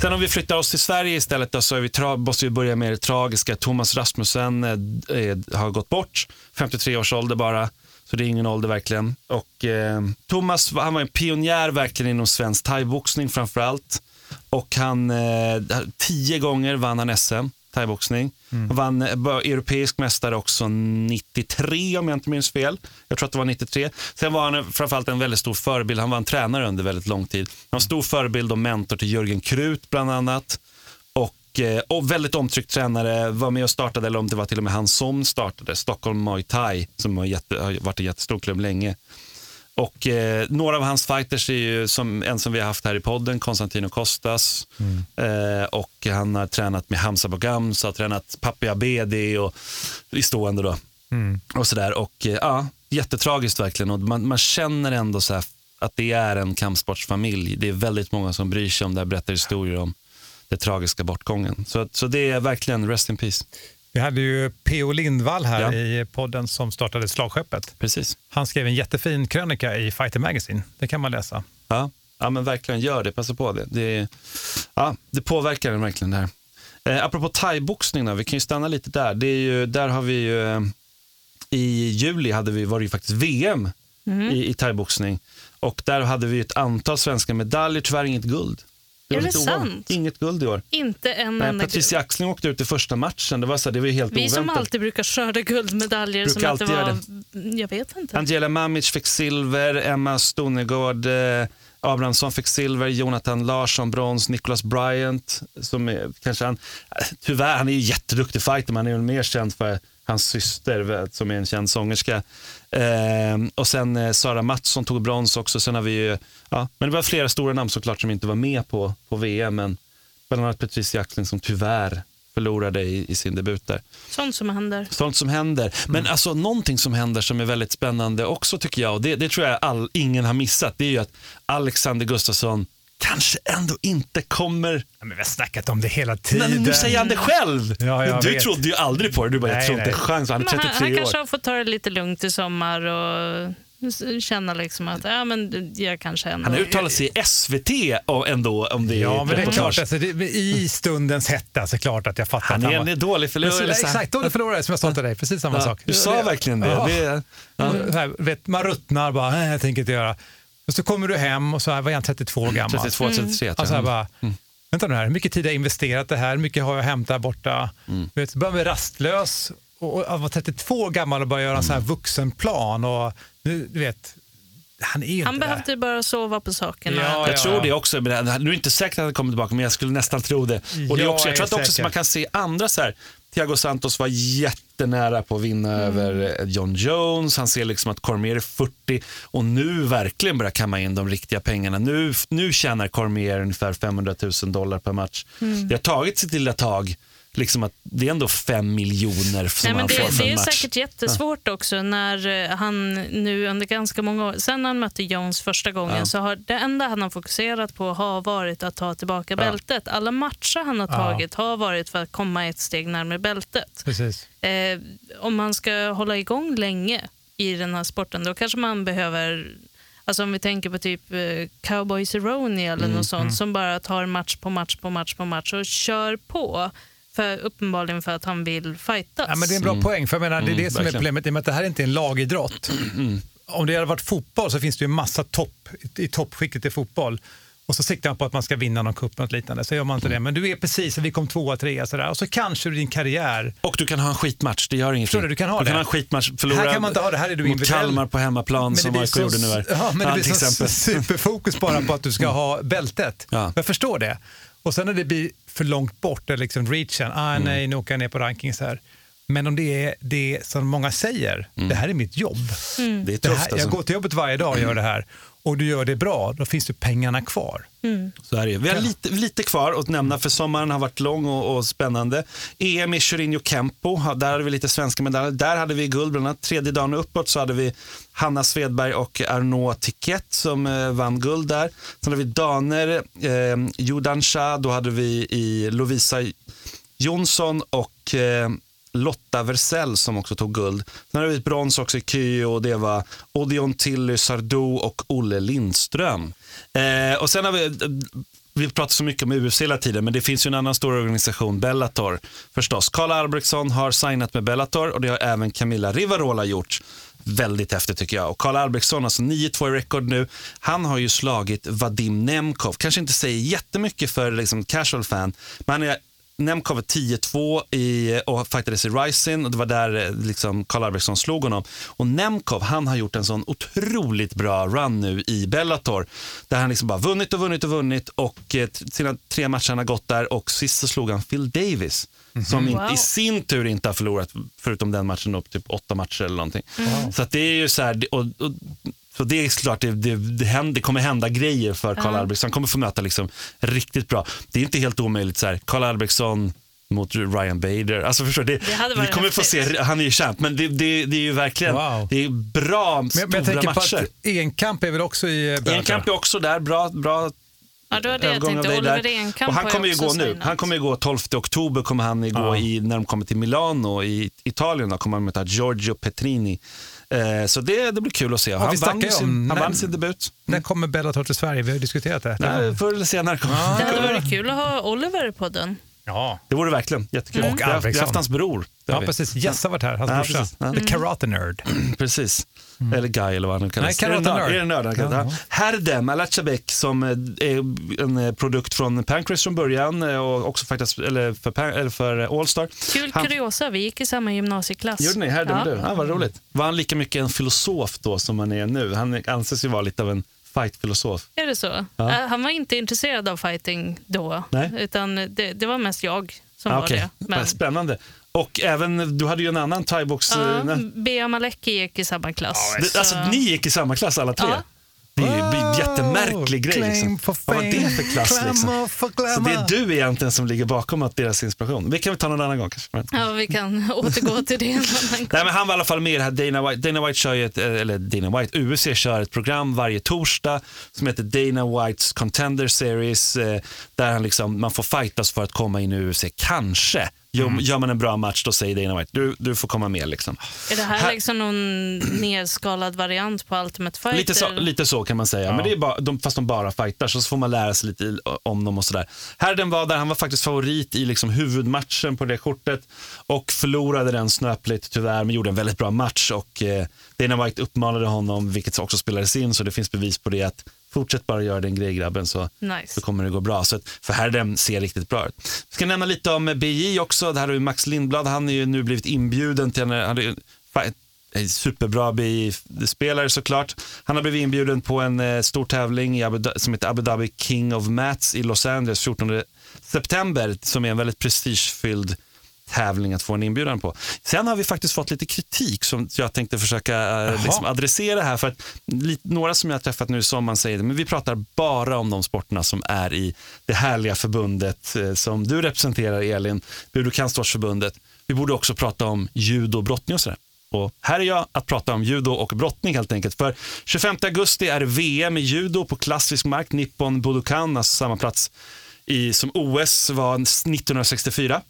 Sen om vi flyttar oss till Sverige istället då, så är vi måste vi börja med det tragiska. Thomas Rasmussen eh, eh, har gått bort, 53 års ålder bara. Så det är ingen ålder verkligen. Och, eh, Thomas han var en pionjär verkligen inom svensk thaiboxning framför allt. Och han, eh, tio gånger vann han SM, thaiboxning. Han vann europeisk mästare också 93 om jag inte minns fel. Jag tror att det var 93. Sen var han framförallt en väldigt stor förebild. Han var en tränare under väldigt lång tid. Han var en stor förebild och mentor till Jörgen Krut bland annat. Och, eh, och väldigt omtryckt tränare, var med och startade, eller om det var till och med han som startade, Stockholm Muay Thai, som har, jätte, har varit en jättestor klubb länge. Och eh, några av hans fighters är ju som en som vi har haft här i podden, Konstantino Kostas. Eh, och han har tränat med Hamza Bogams, har tränat Papi Abedi och i stående då. Och sådär. Och eh, ja, jättetragiskt verkligen. Och man, man känner ändå så att det är en kampsportsfamilj. Det är väldigt många som bryr sig om det här, berättar historier om den tragiska bortgången. Så, så det är verkligen rest in peace. Vi hade ju P.O. Lindvall här Ja. i podden som startade Slagskeppet. Precis. Han skrev en jättefin krönika i Fighter Magazine. Det kan man läsa. Ja, ja men verkligen gör det. Passa på det. Det, ja, det påverkar den verkligen. Där. Eh, apropå thaiboxning, då, vi kan ju stanna lite där. Det är ju, där har vi ju, eh, I juli hade vi, var det ju faktiskt VM i, i thaiboxning. Och där hade vi ett antal svenska medaljer, tyvärr inget guld. Är det lite ovanligt. sant? Inget guld i år. Inte en Nej, enda Patricia Axling åkte ut i första matchen. Det var, så här, det var helt Vi som oväntat. alltid brukar skörda guldmedaljer Brukar som att det var... göra Jag vet inte. Angela Mamic fick silver, Emma Stonegård, eh, Abrahamsson fick silver, Jonathan Larsson brons, Nicholas Bryant, som är, kanske han, eh, tyvärr, han är ju jätteduktig fighter, men han är väl mer känd för hans syster vet, som är en känd sångerska. Eh, och sen eh, Sara Mattsson tog brons också. Sen har vi ju, ja, men det var flera stora namn såklart som inte var med på, på VM, men bland annat Patricia Jackling som tyvärr förlorade i, i sin debut där. Sånt som händer. Sånt som händer. Men alltså någonting som händer som är väldigt spännande också tycker jag, och det, det tror jag all, ingen har missat, det är ju att Alexander Gustafsson kanske ändå inte kommer... Ja, men vi har snackat om det hela tiden. Men nu säger han det själv! Ja, jag du vet. trodde ju aldrig på det. Du bara, jag Nej, tror inte chans. Han är Men han, 33 han år. kanske har fått ta det lite lugnt i sommar och känna liksom att ja, men jag kanske ändå... Han har uttalat sig i SVT och ändå om det Ja, är men det är klart. Alltså, det, I stundens hetta så är klart att jag fattar Han att är han var... en dålig förlorare. Exakt, dålig förlorare som jag sa till dig. Precis samma Ja, sak. du sa verkligen det. Ja. det ja. Här, vet, man ruttnar bara, nej jag tänker inte göra. Och så kommer du hem och så här, var jag 32 år gammal. 32, 33 tror Och så här jag. bara, vänta nu här, hur mycket tid har jag investerat det här, hur mycket har jag hämtat där borta? Mm. Du vet, så börjar man rastlös och, och vara 32 år gammal och börja göra en sån här vuxenplan och nu, du vet, han Han behövde bara sova på sakerna. Ja, Jag tror det också. men Nu är inte säkert att han kommer tillbaka, men jag skulle nästan tro det. Och det är Jag också, jag tror är att också man kan se andra så här. Thiago Santos var jättenära på att vinna över eh, John Jones. Han ser liksom att Cormier är 40 och nu verkligen börjar kamma in de riktiga pengarna. Nu, nu tjänar Cormier ungefär 500 000 dollar per match. Det har tagit sitt lilla tag. Liksom att det är ändå 5 miljoner som Nej, men han det, får för det är match. säkert jättesvårt också när eh, han nu under ganska många år, sen han mötte Jones första gången, Ja. så har det enda han har fokuserat på har varit att ta tillbaka bältet. Alla matcher han har Ja. tagit har varit för att komma ett steg närmare bältet. Eh, om man ska hålla igång länge i den här sporten, då kanske man behöver Alltså om vi tänker på typ eh, Cowboy Cerrone eller Mm, något sånt som bara tar match på match på match på match och kör på. För, uppenbarligen för att han vill fightas. Ja, men det är en bra poäng, för jag menar, det är det som är verkligen. problemet, i och med att det här inte är en lagidrott. Om det hade varit fotboll så finns det ju massa topp i toppskiktet i fotboll. Och så siktar man på att man ska vinna någon cup något liknande, så gör man inte det. Men du är precis, vi kom tvåa, trea sådär. Och så kanske du din karriär Och du kan ha en skitmatch, det gör ingenting. Förstår du, du kan ha du det. kan ha en skitmatch, förlora Här kan man inte ha det, här är du mot individuell. Kalmar på hemmaplan som AIK gjorde nu här. Ja, men det blir till så superfokus bara på att du ska ha bältet. Ja. Jag förstår det. Och sen när det blir för långt bort, eller liksom reachen, ah, Mm. nej, nu åker jag ner på rankings här. Men om det är det som många säger, det här är mitt jobb. Det är Det tufft här, alltså. jag går till jobbet varje dag och gör det här. Och du gör det bra, då finns det pengarna kvar. Så är det. Vi har lite, lite kvar att nämna för sommaren har varit lång och, och spännande. EM i Chorinho Kempo, där hade vi lite svenska medaljer. Där hade vi guld, bland annat tredje dagen uppåt så hade vi Hanna Svedberg och Arnaud Tiquet som eh, vann guld där. Sen hade vi damer, eh, Jordan Shah, då hade vi i Lovisa Jonsson och eh, Lotta Versell som också tog guld. Sen har vi ett brons också i Kyo och det var Odion Tilly Sardou och Olle Lindström. Eh, och sen har vi, eh, vi pratar så mycket om UFC hela tiden, men det finns ju en annan stor organisation, Bellator förstås. Karl Albrektsson har signat med Bellator och det har även Camilla Rivarola gjort. Väldigt häftigt tycker jag. Och Karl Albrektsson, alltså 9-2 i rekord nu, han har ju slagit Vadim Nemkov. Kanske inte säger jättemycket för liksom, casual fan, men han är Nemkov är 10-2 i, och fightades i Rising och det var där eh, liksom Karl Albrektsson slog honom. Och Nemkov han har gjort en sån otroligt bra run nu i Bellator. Där han liksom bara vunnit och vunnit och vunnit och eh, sina tre matcher han har gått där och sist så slog han Phil Davis. Som inte, Wow. i sin tur inte har förlorat, förutom den matchen, upp typ åtta matcher eller någonting. Så att det är ju så här, och, och, så det är klart, det, det, det, händer, det kommer hända grejer för Karl Albrektsson. Han kommer få möta liksom riktigt bra. Det är inte helt omöjligt så här, Karl Albrektsson mot Ryan Bader. Alltså förstår du, det, Det vi kommer få se, han är ju champ, men det, det, det är ju verkligen, Wow. det är bra, Men, stora men jag tänker matcher. på att enkamp är väl också i Bellator? Enkamp är också där, bra, bra Ja, det var det jag tänkte. Oliver. Enkamp Och han kommer ju gå nu. Han kommer ju gå 12 oktober kommer han ju gå Ja. i, när de kommer till Milano i Italien. Då kommer han möta Giorgio Petrini. Eh, så det, det blir kul att se. vi Han, vann, sin, om- han när- vann sin debut. När kommer Bellator till Sverige? Vi har ju diskuterat det. Nej, förr eller senare kommer Det hade varit kul att ha Oliver på den. Ja. Det vore verkligen jättekul. Mm. Och haft- Vi har Alfredsson. haft hans bror. Ja, vi. precis. Jesse har varit här, hans Ja, brorsa. Ja. The Karate Nerd. Precis. Eller Guy eller vad han nu kallas. Nej, Karate? Nerd. Är det nörd? Ja. Herdem Alachabek som eh, är en eh, produkt från Pancrase från början eh, och också faktiskt eller för, eller för Allstar. Kul Han- kuriosa, vi gick i samma gymnasieklass. Gjorde ni? Herdem Ja. du? Ja, vad roligt. Var han lika mycket en filosof då som han är nu? Han anses ju vara lite av en fight-filosof. Är det så? Ja. Äh, Han var inte intresserad av fighting då, Nej. utan det, det var mest jag som Ah, var okej. det. Men, Spännande. Och även, du hade ju en annan thaibox... ja, eh. Bea Maleki gick i samma klass. Det, alltså, så- ni gick i samma klass alla tre? Ja. Det är ju en jättemärklig grej. Liksom. for Vad var det för klass? Liksom? Så det är du egentligen som ligger bakom att deras inspiration. Vi kan väl ta någon annan gång kanske. Men- Ja, vi kan återgå till det. Nej, men han var i alla fall med i det här Dana White. Dana White kör ju ett, eh, eller Dana White, UC kör ett program varje torsdag som heter Dana Whites Contender Series eh, där han liksom, man får fightas för att komma in i UC. Kanske. Gör, gör man en bra match då säger Dana White, du, du får komma med. Liksom. Är det här, Här- liksom någon nedskalad variant på Ultimate Fighter? Lite så, lite så kan man säga, men det är bara, de, fast de bara fightar så får man lära sig lite om dem och sådär. Herden var där, han var faktiskt favorit i liksom huvudmatchen på det kortet och förlorade den snöpligt tyvärr, men gjorde en väldigt bra match och eh, Dana White uppmanade honom, vilket också spelades in, så det finns bevis på det att fortsätt bara göra din grej grabben så, Nice. så kommer det gå bra. Så att, för Herden ser riktigt bra ut. Vi ska nämna lite om BJ också, det här har vi Max Lindblad, han är ju nu blivit inbjuden till en, han är, superbra BI-spelare såklart. Han har blivit inbjuden på en eh, stor tävling i Abu som heter Abu Dhabi King of Mats i Los Angeles 14 september som är en väldigt prestigefylld tävling att få en inbjudan på. Sen har vi faktiskt fått lite kritik som jag tänkte försöka eh, liksom adressera här. För att några som jag har träffat nu i sommar säger men vi pratar bara om de sporterna som är i det härliga förbundet eh, som du representerar Elin, Budokansportsförbundet. Vi borde också prata om judo, brottning och sådär. Och här är jag att prata om judo och brottning helt enkelt. För 25 augusti är VM i judo på klassisk mark, Nippon Budokan, alltså samma plats i, som OS var 1964.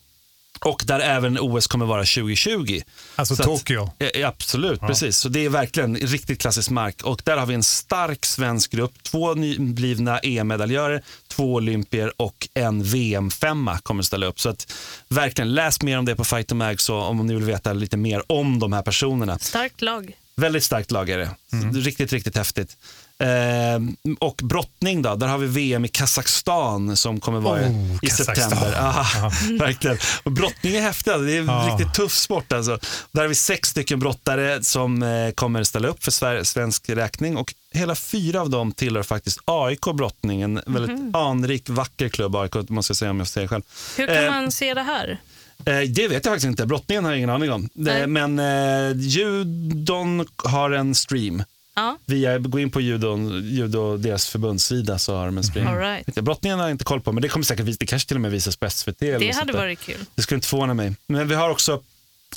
Och där även OS kommer vara 2020. Alltså Så att- Tokyo. Eh, Absolut, precis. Så det är verkligen riktigt klassisk mark. Och där har vi en stark svensk grupp. Två nyblivna EM-medaljörer, två olympier och en VM-femma kommer att ställa upp. Så att verkligen läs mer om det på Fighter Mag så om ni vill veta lite mer om de här personerna. Starkt lag. Väldigt starkt lag är det. Mm. Riktigt, riktigt häftigt. Eh, och brottning då, där har vi VM i Kazakstan som kommer vara Oh, i Kazakstan. september. Ah, verkligen. Och brottning är häftigt, alltså. det är en Ja. riktigt tuff sport. Alltså. Där har vi sex stycken brottare som eh, kommer ställa upp för Sver- svensk räkning och hela fyra av dem tillhör faktiskt AIK Brottning, en väldigt anrik, vacker klubb AIK, måste jag säga om jag säger själv. Hur kan Eh, man se det här? Eh, det vet jag faktiskt inte. Brottningen har jag ingen aning om. Nej. Eh, men eh, judon har en stream. Ja. Via, gå in på judon, judo, deras förbundssida så har de en. All right. Brottningen har jag inte koll på, men det kommer säkert det kanske till och med visas på SVT. Det hade varit kul. Det skulle inte förvåna mig. Men vi har också,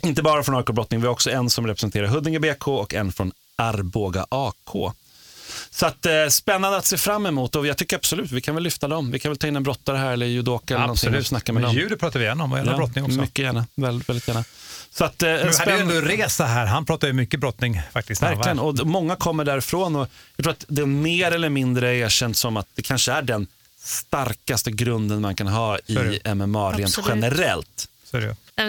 inte bara från AIK Brottning, vi har också en som representerar Huddinge BK och en från Arboga AK. Så att, eh, spännande att se fram emot och jag tycker absolut vi kan väl lyfta dem. Vi kan väl ta in en brottare här eller judoka eller någonting och Absolut. snacka med Men dem. judo pratar vi gärna om och gärna brottning också. Mycket gärna, väldigt, väldigt gärna. Så att, eh, Men vi hade ju ändå Reza här, han pratar ju mycket brottning faktiskt. Verkligen, och många kommer därifrån och jag tror att det mer eller mindre erkänt som att det kanske är den starkaste grunden man kan ha är i MMA rent Absolut. generellt. Så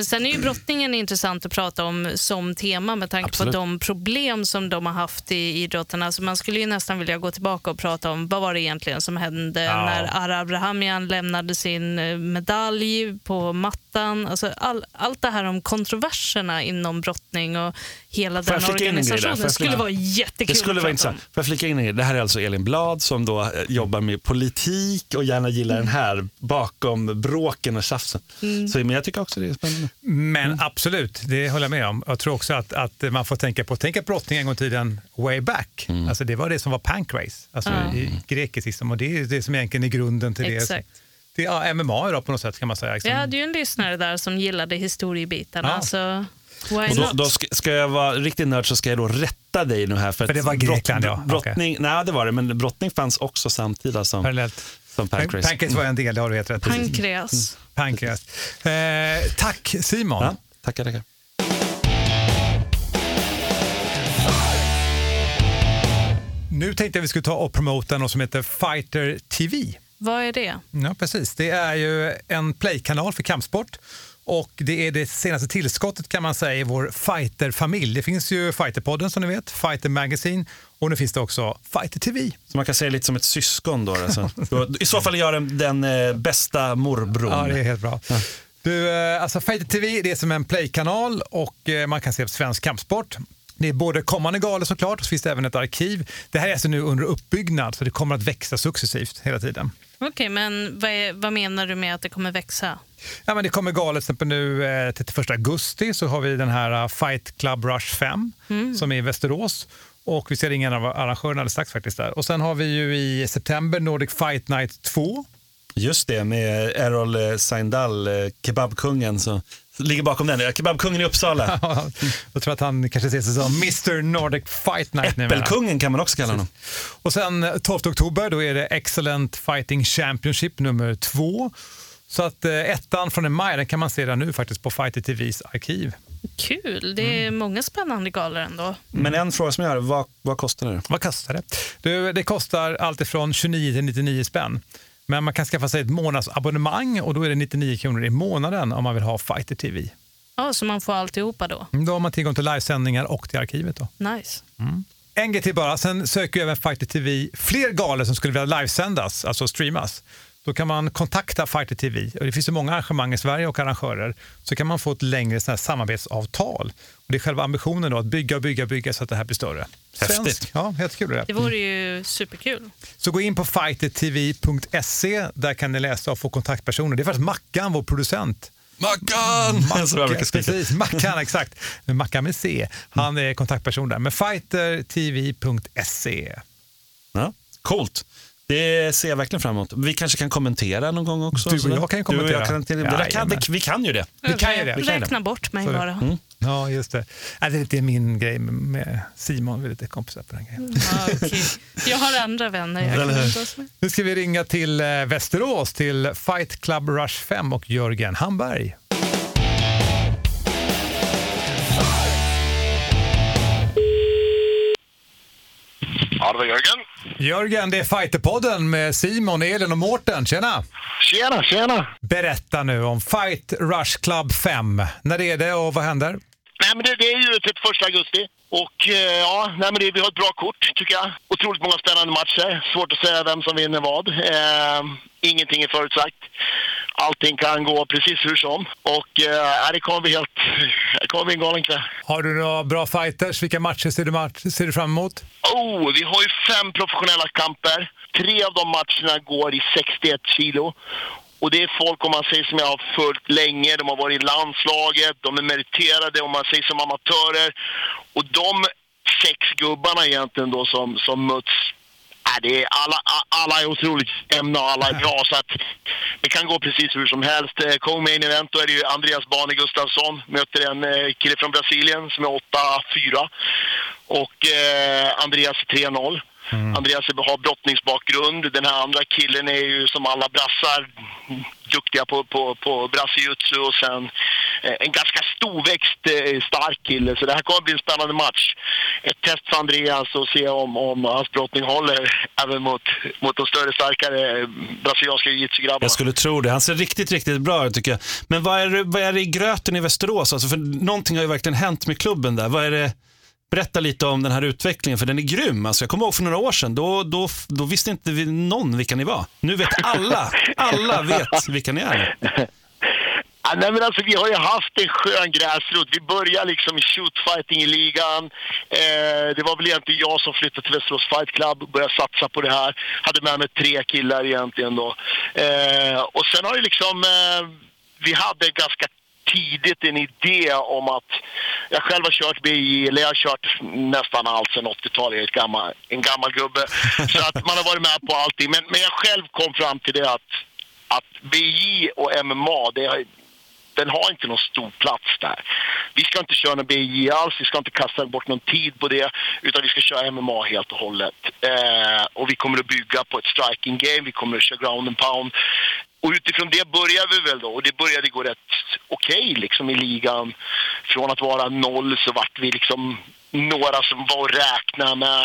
Sen är ju brottningen intressant att prata om som tema med tanke Absolut. på de problem som de har haft i idrotten. Alltså man skulle ju nästan vilja gå tillbaka och prata om vad var det egentligen som hände Ja. när Ara Abrahamian lämnade sin eh, medalj på mattan. Alltså all, allt det här om kontroverserna inom brottning och hela Får den organisationen skulle vara jättekul Det skulle att vara intressant. om. Får jag flika in en grej? Det här är alltså Elin Blad som då eh, jobbar med politik och gärna gillar den här bakom bråken och tjafsen. Mm. Så, men jag tycker också det är spännande. Men absolut, det håller jag med om. Jag tror också att, att man får tänka på, tänka på brottning en gång i tiden, way back. Mm. Alltså det var det som var pancrase, alltså Ja. i grekiskt system. Och det är det som egentligen är grunden till Exakt. det. Det är ja, MMA då, på något sätt kan man säga. Liksom. Vi hade ju en lyssnare där som gillade historiebitarna. Ja. Så why Och då, not? då ska, ska jag vara riktigt nörd så ska jag då rätta dig nu här. För, För att det var Grekland, ja. Brottning, nej, det var det, men brottning fanns också samtida som, Parallellt. Som pancrase. Pancrase var en del, det har du helt rätt i. Pankreas. Pancreas. Eh, tack Simon. Ja, tackar, tackar. Nu tänkte jag vi skulle ta och promota något som heter Fighter TV. Vad är det? Ja, precis. Det är ju en playkanal för kampsport. Och Det är det senaste tillskottet kan man säga i vår fighterfamilj. Det finns ju Fighterpodden som ni vet, Fighter Magazine och nu finns det också Fighter TV. Så man kan säga lite som ett syskon då? Alltså. I så fall gör den, den eh, bästa morbrorn. Ja, det är helt bra. Ja. Du, eh, alltså Fighter TV det är som en playkanal och eh, man kan se svensk kampsport. Det är både kommande galor såklart och så finns det även ett arkiv. Det här är alltså nu under uppbyggnad så det kommer att växa successivt hela tiden. Okej, okay, men vad, är, vad, menar du med att det kommer växa? Ja, men det kommer galor till exempel nu eh, 31 augusti så har vi den här Fight Club Rush 5 mm. som är i Västerås. Och vi ska ringa en av arrangörerna alldeles strax faktiskt där. Och sen har vi ju i september Nordic Fight Night 2. Just det, med Errol Seindal, eh, kebabkungen. Så ligger bakom den. Kebabkungen i Uppsala. jag tror att han kanske ser sig som Mr Nordic Fight Night. Äppelkungen kan man också kalla honom. Och sen 12 oktober då är det Excellent Fighting Championship nummer två. Så att eh, ettan från en maj den kan man se redan nu faktiskt på Fighter TVs arkiv. Kul, det är mm. många spännande galor ändå. Men en fråga som jag har, vad, vad kostar det? Vad kostar det? Det, det kostar alltifrån 29 till 99 spänn. Men man kan skaffa sig ett månadsabonnemang och då är det 99 kronor i månaden om man vill ha Fighter TV. Ja, så man får alltihopa då? Mm, då har man tillgång till livesändningar och till arkivet. Då. Nice. Mm. En grej till bara, sen söker även Fighter TV fler galor som skulle vilja livesändas, alltså streamas. Då kan man kontakta Fighter TV. Och det finns så många arrangemang i Sverige och arrangörer. Så kan man få ett längre sån samarbetsavtal. Och det är själva ambitionen då, att bygga och bygga bygga så att det här blir större. Häftigt. Ja, helt kul det. Det vore ju superkul. Så gå in på fightertv.se. Där kan ni läsa och få kontaktpersoner. Det är faktiskt Mackan, vår producent. Mackan! Mackan precis, Mackan, exakt. Mackan med C. Han är kontaktperson där. Men fightertv.se. Ja, coolt. Det ser jag verkligen fram emot. Vi kanske kan kommentera någon gång också. Du och jag kan ju kommentera. Jag kan, ja, kan, vi, vi, kan ju det. Vi kan ju det. Räkna bort mig bara. Mm. Ja, just det. Det är min grej med Simon. Vi är lite kompisar på den grejen. Ja, okay. Jag har andra vänner jag kan Nu ska vi ringa till eh, Västerås, till Fight Club Rush 5 och Jörgen Hamberg. Ja, det var Jörgen. Jörgen, det är Fighterpodden med Simon, Elin och Mårten. Tjena! Tjena, tjena! Berätta nu om Fight Rush Club 5. När är det och vad händer? Nej, men det, det är ju typ 1 augusti. Och eh, ja, nej, men det, vi har ett bra kort tycker jag. Otroligt många spännande matcher. Svårt att säga vem som vinner vad. Eh, ingenting är förutsagt allting kan gå precis hur som. Och eh, det kommer bli helt... Det kommer bli en galen kväll. Har du några bra fighters? Vilka matcher ser du, match, ser du fram emot? Oh, vi har ju fem professionella kamper. Tre av de matcherna går i 61 kilo. Och det är folk, om man säger som jag har följt länge, de har varit i landslaget, de är meriterade, om man säger som amatörer. Och de sex gubbarna egentligen då som, som möts äh, det är alla, alla är otroligt jämna och alla är bra så att det kan gå precis hur som helst. Eh, Co-main event då är det ju Andreas Bane Gustafsson möter en eh, kille från Brasilien som är 8-4 och eh, Andreas 3-0. Mm. Andreas har brottningsbakgrund. Den här andra killen är ju som alla brassar duktiga på, på, på brassijutsu och sen eh, en ganska storväxt, eh, stark kille. Så det här kommer att bli en spännande match. Ett test för Andreas och se om, om hans brottning håller även mot, mot de större, starkare eh, brasilianska jujutsu-grabbarna. Jag skulle tro det. Han ser riktigt, riktigt bra ut tycker jag. Men vad är, det, vad är det i gröten i Västerås? Alltså, för någonting har ju verkligen hänt med klubben där. Vad är det? Berätta lite om den här utvecklingen, för den är grym. Alltså, jag kommer ihåg för några år sedan, då, då, då visste inte vi någon vilka ni var. Nu vet alla, alla vet vilka ni är. Ja, nej, men alltså, vi har ju haft en skön gräsrot. Vi började liksom i shootfighting i ligan. Eh, det var väl egentligen jag som flyttade till Västerås Fight Club och började satsa på det här. Hade med mig tre killar egentligen då. Eh, och sen har ju liksom... Eh, vi hade ganska tidigt en idé om att jag själv har kört BI, eller jag har kört nästan allt sedan 80-talet. Jag är gammal, en gammal gubbe. Så att man har varit med på allting. Men, men jag själv kom fram till det att, att BI och MMA, det, den har inte någon stor plats där. Vi ska inte köra någon BJ alls, vi ska inte kasta bort någon tid på det, utan vi ska köra MMA helt och hållet. Eh, och vi kommer att bygga på ett striking game, vi kommer att köra ground and pound. Och utifrån det började vi väl då. Och det började gå rätt okej liksom i ligan. Från att vara noll så vart vi liksom några som var att räkna med.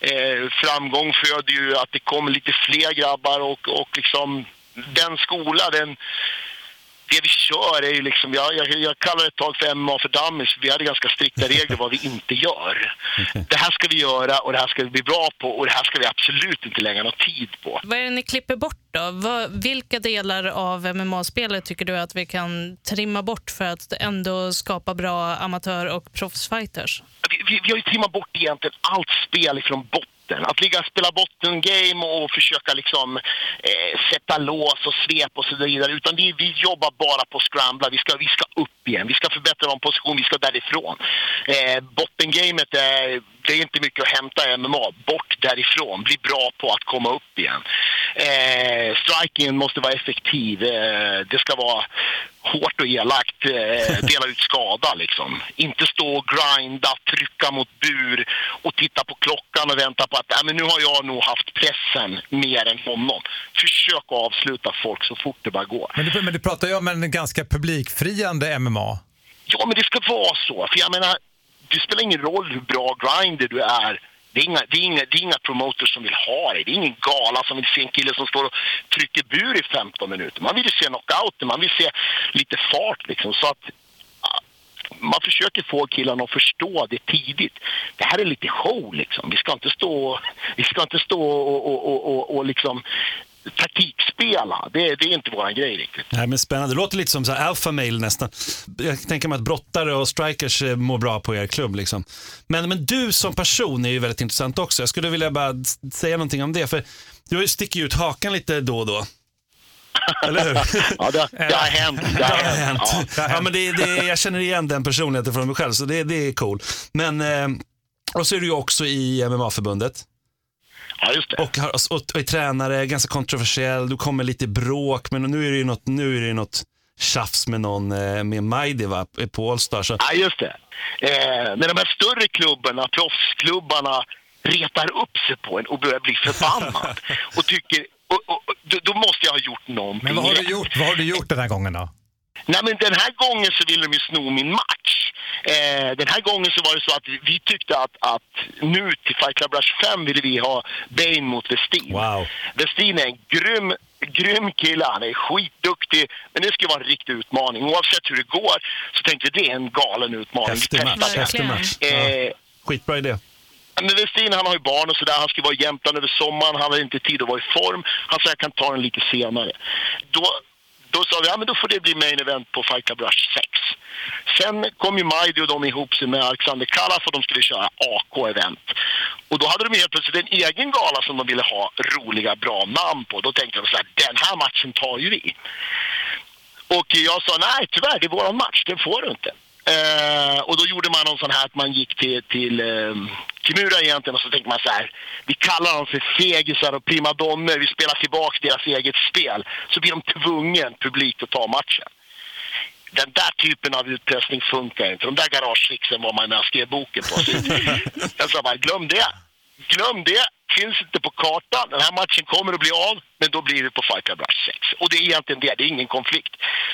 Eh, framgång föder ju att det kommer lite fler grabbar och, och liksom den skola, den, det vi kör är ju liksom, jag, jag, jag kallar det ett tag för MMA för dummies. Vi hade ganska strikta regler vad vi inte gör. Det här ska vi göra och det här ska vi bli bra på och det här ska vi absolut inte lägga någon tid på. Vad är det ni klipper bort då? Vad, vilka delar av MMA-spelet tycker du att vi kan trimma bort för att ändå skapa bra amatör och proffsfighters? Vi, vi, vi har ju trimmat bort egentligen allt spel ifrån botten. Att ligga och spela bottengame och försöka liksom eh, sätta lås och svep och så vidare. Utan vi, vi jobbar bara på att scrambla. Vi ska, vi ska upp igen. Vi ska förbättra vår position. Vi ska därifrån. Eh, bottengamet är, det är inte mycket att hämta i MMA. Bort därifrån. Bli bra på att komma upp igen. Eh, strikingen måste vara effektiv. Eh, det ska vara hårt och elakt. Eh, dela ut skada liksom. Inte stå och grinda, trycka mot bur och titta på klockan och vänta på att äh, men nu har jag nog haft pressen mer än honom. Försök att avsluta folk så fort det bara går. Men du, men du pratar ju om en ganska publikfriande MMA. Ja, men det ska vara så. För jag menar, det spelar ingen roll hur bra grinder du är. Det är, inga, det, är inga, det är inga promoters som vill ha dig. Det är ingen gala som vill se en kille som står och trycker bur i 15 minuter. Man vill ju se knockouten, man vill se lite fart liksom. Så att ah, man försöker få killarna att förstå det tidigt. Det här är lite show liksom. Vi ska inte stå, vi ska inte stå och, och, och, och, och liksom taktikspela. Det, det är inte våran grej riktigt. Nej, men spännande. Det låter lite som så här alpha male nästan. Jag tänker mig att brottare och strikers eh, mår bra på er klubb. Liksom. Men, men du som person är ju väldigt intressant också. Jag skulle vilja bara säga någonting om det. För du sticker ju ut hakan lite då och då. Eller hur? Ja, det, det har hänt. Det har hänt. Ja. Ja, men det, det, jag känner igen den personligheten från mig själv, så det, det är cool. Men, eh, och så är du ju också i MMA-förbundet. Ja, just det. Och, har, och, och är tränare, ganska kontroversiell, du kommer lite bråk, men nu är det ju något, nu är det något tjafs med någon, eh, med Majdi va, på Allstar. Så. Ja, just det. Eh, men de här större klubbarna, proffsklubbarna, retar upp sig på en och börjar bli förbannad. och tycker, och, och, då, då måste jag ha gjort någonting Men vad har du gjort, vad har du gjort den här gången då? Nej, men den här gången så ville de ju sno min match. Eh, den här gången så var det så att vi, tyckte att, att nu till Fight Club Rush 5 ville vi ha Bane mot Westin. Wow. Westin är en grym, grym kille, han är skitduktig. Men det ska vara en riktig utmaning. Oavsett hur det går så tänkte vi det är en galen utmaning. Häftig match. Häftig match. Eh. Skitbra idé. men Westin han har ju barn och sådär. Han ska vara i Jämtland över sommaren. Han hade inte tid att vara i form. Han sa jag kan ta den lite senare. Då, då sa vi ja, men då får det bli main event på Fight Club Rush 6. Sen kom ju Majdi och de ihop sig med Alexander Kallas och de skulle köra AK-event. Och då hade de helt plötsligt en egen gala som de ville ha roliga, bra namn på. Då tänkte de så här, den här matchen tar ju vi. Och jag sa nej, tyvärr, det är våran match, den får du inte. Eh, och då gjorde man någon sån här att man gick till, till eh, Kimura egentligen och så tänkte man så här, vi kallar dem för fegisar och primadonner, vi spelar tillbaka deras eget spel. Så blir de tvungen, publik, att ta matchen. Den där typen av utpressning funkar inte. De där garagetricksen var man med och skrev boken på. Så jag sa bara, glöm det. Glöm det. Finns inte på kartan. Den här matchen kommer att bli av, men då blir det på Fight Club Rush 6. Och det är egentligen det. Det är ingen konflikt.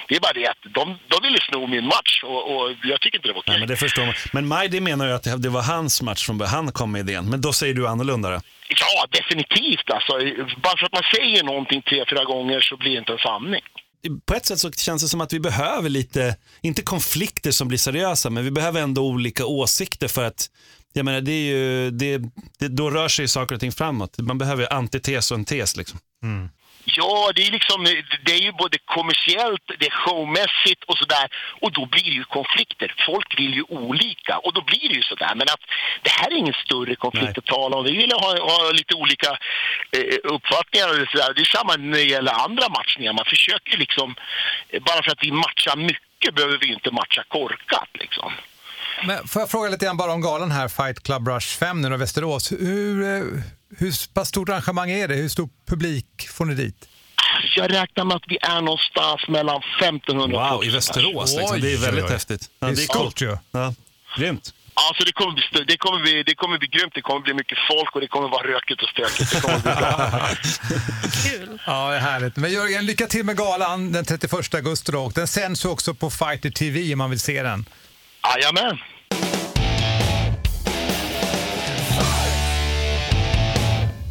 Det är bara det att de, de ville sno min match och, och jag tycker inte det var okej. Nej, men det förstår man. Men Majdi menar ju att det var hans match från. Han kom med idén. Men då säger du annorlunda då? Ja, definitivt. Alltså, bara för att man säger någonting tre, fyra gånger så blir det inte en sanning. på ett sätt så känns det som att vi behöver lite, inte konflikter som blir seriösa, men vi behöver ändå olika åsikter för att jag menar, det är ju, det, det, då rör sig saker och ting framåt. Man behöver ju antites och en tes. Liksom. Ja, det är liksom, det är ju både kommersiellt, det är showmässigt och sådär. Och då blir det ju konflikter. Folk vill ju olika och då blir det ju sådär. Men att det här är ingen större konflikt Nej. att tala om. Vi vill ha, ha lite olika eh, uppfattningar och sådär. Det är samma när det gäller andra matchningar. Man försöker liksom, bara för att vi matchar mycket behöver vi inte matcha korkat liksom. Men får jag fråga lite grann bara om galan här, Fight Club Rush 5 nu i Västerås. Hur, eh, hur pass stort arrangemang är det? Hur stor publik får ni dit? Jag räknar med att vi är någonstans mellan 1500 och Wow, i 2000 Västerås. Liksom. Det är väldigt oj, oj. häftigt. Ja, Det är coolt. stort ju. Ja. Grymt. Alltså det kommer, bli, det, kommer bli, det kommer bli grymt, det kommer bli mycket folk och det kommer vara rökigt och stökigt. Det kommer bli bra. Kul. Ja, det är härligt. Men Jörgen, lycka till med galan den 31 augusti då. Och Den sänds ju också på Fighter TV om man vill se den. Jajamän!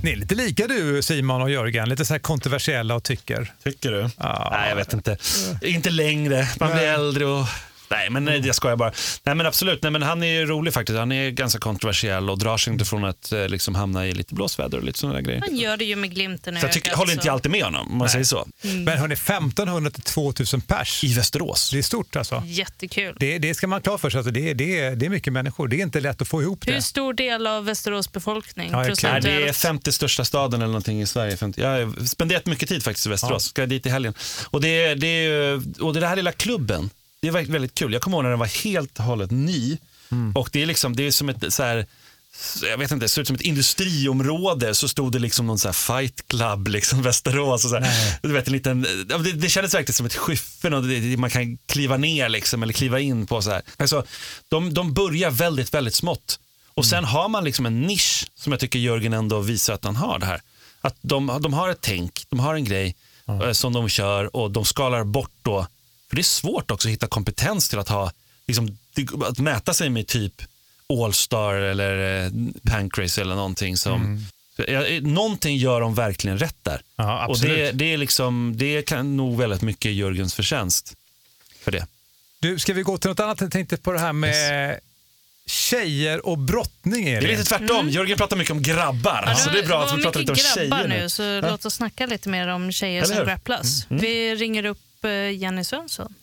Ni är lite lika du Simon och Jörgen, lite så här kontroversiella och tycker. Tycker du? Nej, jag vet inte. Inte längre. Man blir äldre och... Nej, men nej, jag skojar bara. Nej, men absolut. Nej, men han är ju rolig faktiskt. Han är ganska kontroversiell och drar sig inte från att eh, liksom, hamna i lite blåsväder och lite sådana där grejer. Han gör det ju med glimten i Så jag tycker, ögat, håller inte så- alltid med honom, om man säger så. Men hörni, 1500 till 2000 pers. I Västerås. Det är stort alltså. Jättekul. Det, det ska man ha klart för sig. Alltså, det, är- det, det är mycket människor. Det är inte lätt att få ihop Hur det. stor del av Västerås befolkning Ja, exakt. Nej, det är procentuellt? 50 största staden eller någonting i Sverige. 50. Jag har spenderat mycket tid faktiskt i Västerås. Ska dit i helgen. Och det, är- det, är ju- och det här lilla klubben, det är väldigt, kul. Jag kommer ihåg när den var helt och hållet ny. Och det är liksom, det är som ett så här, jag vet inte, det ser ut som ett industriområde. Så stod det liksom någon så fight club, liksom Västerås. Och så. Du vet, en liten, det, det kändes verkligen som ett skyffen och det, det, man kan kliva ner liksom, eller kliva in på. så här. Alltså, de, de börjar väldigt, väldigt smått. Och sen har man liksom en nisch som jag tycker Jörgen ändå visar att han har det här. Att de, de har ett tänk, de har en grej eh, som de kör och de skalar bort då. För det är svårt också att hitta kompetens till att ha, liksom, det- att mäta sig med typ Allstar eller eh, Pancrase eller någonting som Så jag- Någonting gör de verkligen rätt där. Ja, och det, det, är liksom, det kan nog väldigt mycket Jörgens förtjänst för det. Du, ska vi gå till något annat? Jag tänkte på det här med tjejer och brottning. Det är Elin. lite tvärtom. Jörgen pratar mycket om grabbar. så det är bra att vi pratar lite om tjejer nu, nu. så Ja. låt oss snacka lite mer om tjejer Eller som grapplas. Mm. Vi ringer upp eh, Jenny Svensson.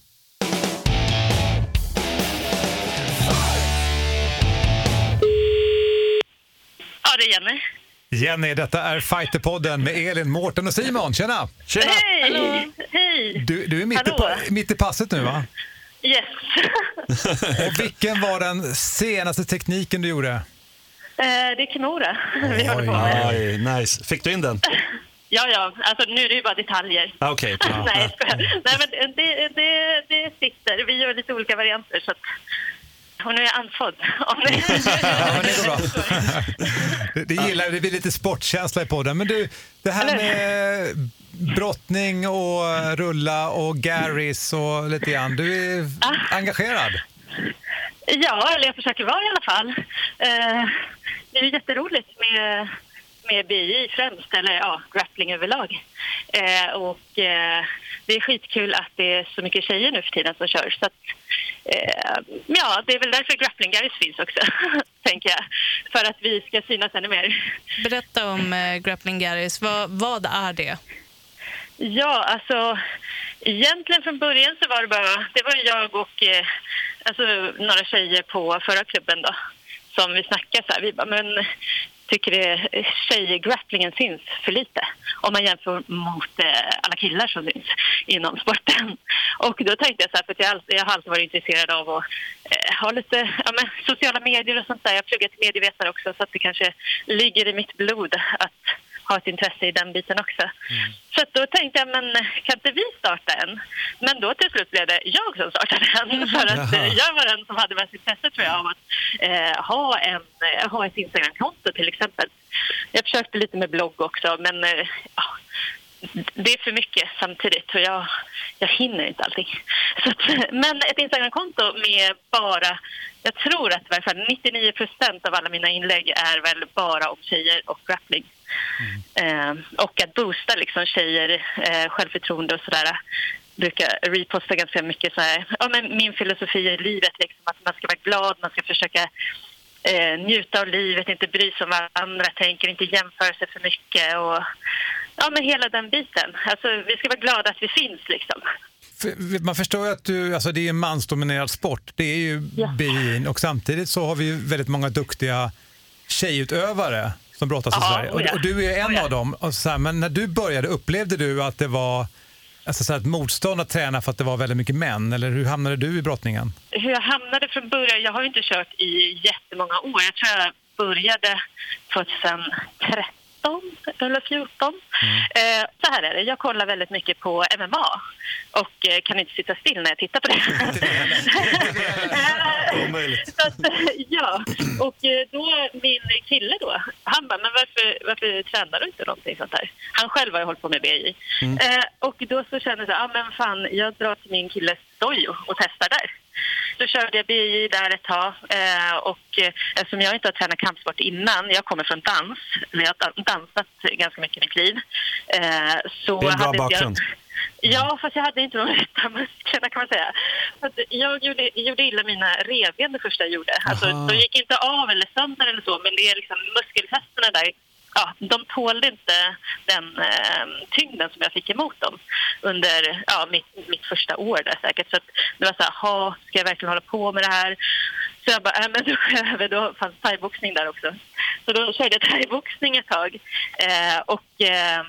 Ja, det är Jenny. Jenny, detta är Fighterpodden med Elin, Mårten och Simon. Tjena! Hej! Hej! Du, du är mitt i, mitt i passet nu va? Yes. Och vilken var den senaste tekniken du gjorde? Eh, det är Kimura vi håller på med. Oj, nice. Fick du in den? Ja, ja. Alltså, nu är det ju bara detaljer. Ah, Okej. bra. Nej, skojar. Nej, men det, det, det sitter. Vi gör lite olika varianter. Så att... Och nu är jag andfådd. Ja, det går bra. Det, gillar det blir lite sportkänsla i podden. Men du, det här med brottning och rulla och Garris och lite grann. Du är engagerad. Ja, eller jag försöker vara i alla fall. Eh, det är ju jätteroligt med, med BI främst, eller ja, grappling överlag. Eh, och eh, det är skitkul att det är så mycket tjejer nu för tiden som kör. Så att, eh, ja, det är väl därför grappling guys finns också, tänker jag. För att vi ska synas ännu mer. Berätta om eh, Grappling Garris. Vad, vad är det? Ja, alltså egentligen från början så var det bara, det var jag och eh, alltså, några tjejer på förra klubben då som vi snackade så här. Vi bara, men tycker det eh, tjejgrapplingen syns för lite om man jämför mot eh, alla killar som syns inom sporten. Och då tänkte jag så här, för att jag, alltid, jag har alltid varit intresserad av att eh, ha lite ja, men, sociala medier och sånt där. Jag har pluggat till medievetare också så att det kanske ligger i mitt blod att ha ett intresse i den biten också. Så att då tänkte jag, men kan inte vi starta en? Men då till slut blev det jag som startade en. För att eh, jag var den som hade mest intresse tror jag av att eh, ha, en, eh, ha ett Instagramkonto till exempel. Jag försökte lite med blogg också, men eh, det är för mycket samtidigt och jag, jag hinner inte allting. Så att, men ett Instagramkonto med bara, jag tror att i varje fall 99 procent av alla mina inlägg är väl bara om tjejer och grappling. Eh, och att boosta liksom tjejer, eh, självförtroende och sådär. brukar reposta ganska mycket så här, ja, men min filosofi i livet, liksom, att man ska vara glad, man ska försöka eh, njuta av livet, inte bry sig om vad andra tänker, inte jämföra sig för mycket och ja, men hela den biten. Alltså, vi ska vara glada att vi finns liksom. Man förstår ju att du, alltså det är en mansdominerad sport. Det är ju bin och samtidigt så har vi ju väldigt många duktiga tjejutövare som brottas i Ja, Sverige. Och, oh ja. och du är en Oh ja. av dem. Och så här, men när du började, upplevde du att det var alltså så här, ett motstånd att träna för att det var väldigt mycket män? Eller hur hamnade du i brottningen? hur jag hamnade från början, jag har ju inte kört i jättemånga år. Jag tror jag började 2013 eller 14. Eh, så här är det, jag kollar väldigt mycket på MMA och eh, kan inte sitta still när jag tittar på det. Omöjligt. Så att, ja, och eh, då min kille då, han bara, men varför, varför tränar du inte någonting sånt där? Han själv har ju hållit på med BI. Eh, och då så kände jag så, ja men fan, jag drar till min killes dojo och testar där. Så körde jag BI där ett tag eh, och eh, eftersom jag inte har tränat kampsport innan, jag kommer från dans, men jag har dan- dansat ganska mycket i mitt liv. Eh, så Det är en bra bakgrund. Jag, ja, fast jag hade inte de rätta musklerna kan man säga. Jag gjorde, gjorde illa mina revben det första jag gjorde. Alltså, de gick inte av eller sönder eller så, men det är liksom muskelfästena där Ja, de tålde inte den eh, tyngden som jag fick emot dem under ja, mitt, mitt första år där säkert. Så att det var så här, "Ha, ska jag verkligen hålla på med det här? Så jag bara, äh, men då går jag över, då fanns thaiboxning där också. Så då körde jag thaiboxning ett tag. Eh, och eh,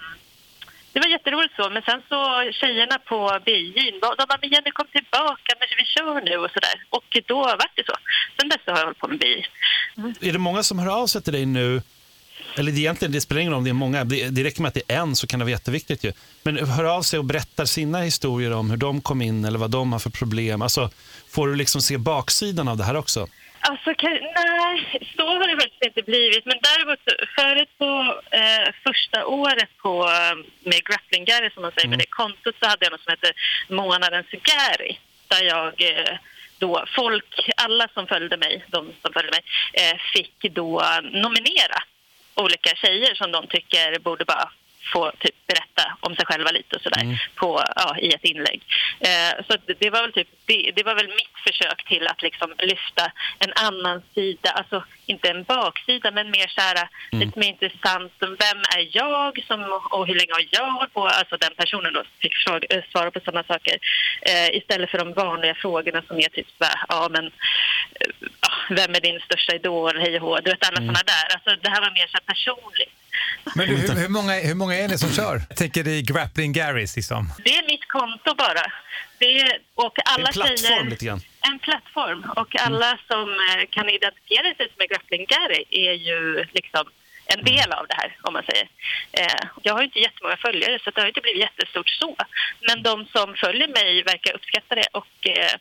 det var jätteroligt så, men sen så tjejerna på BJ, de, de bara, men Jenny kom tillbaka, men vi kör nu och sådär. Och då var det så. Sen dess har jag hållit på med BJ. Är det många som hör av sig till dig nu? Eller det, egentligen, det spelar ingen roll om det är många. Det, det räcker med att det är en så kan det vara jätteviktigt. Ju. Men hör av sig och berättar sina historier om hur de kom in eller vad de har för problem. Alltså, får du liksom se baksidan av det här också? Alltså, kan, nej, så har det faktiskt inte blivit. Men däremot, förut på eh, första året på, eh, med Grappling Gary, som man säger, med det kontot, så hade jag något som heter Månadens Gary. Där jag eh, då, folk, alla som följde mig, de som följde mig, eh, fick då nominera olika tjejer som de tycker borde bara få typ berätta om sig själva lite och sådär på, ja, i ett inlägg. Eh, så det var väl typ, det, det var väl mitt försök till att liksom lyfta en annan sida, alltså inte en baksida men mer så här, lite mer intressant, vem är jag som, och hur länge har jag hållit på, alltså den personen då fick fråga, eh, svara på sådana saker. Eh, istället för de vanliga frågorna som är typ så här, ja men eh, vem är din största idol, hej och hå, du vet alla sådana där. Alltså det här var mer så här personligt. Men du, hur, hur, många, hur många är ni som kör? Jag tänker i Grappling Garys liksom. Det är mitt konto bara. Det är, och alla En plattform tjejer, lite grann. En plattform. Och alla som eh, kan identifiera sig som en grappling Gary är ju liksom en del av det här, om man säger. Eh, jag har ju inte jättemånga följare, så det har inte blivit jättestort så. Men de som följer mig verkar uppskatta det och eh,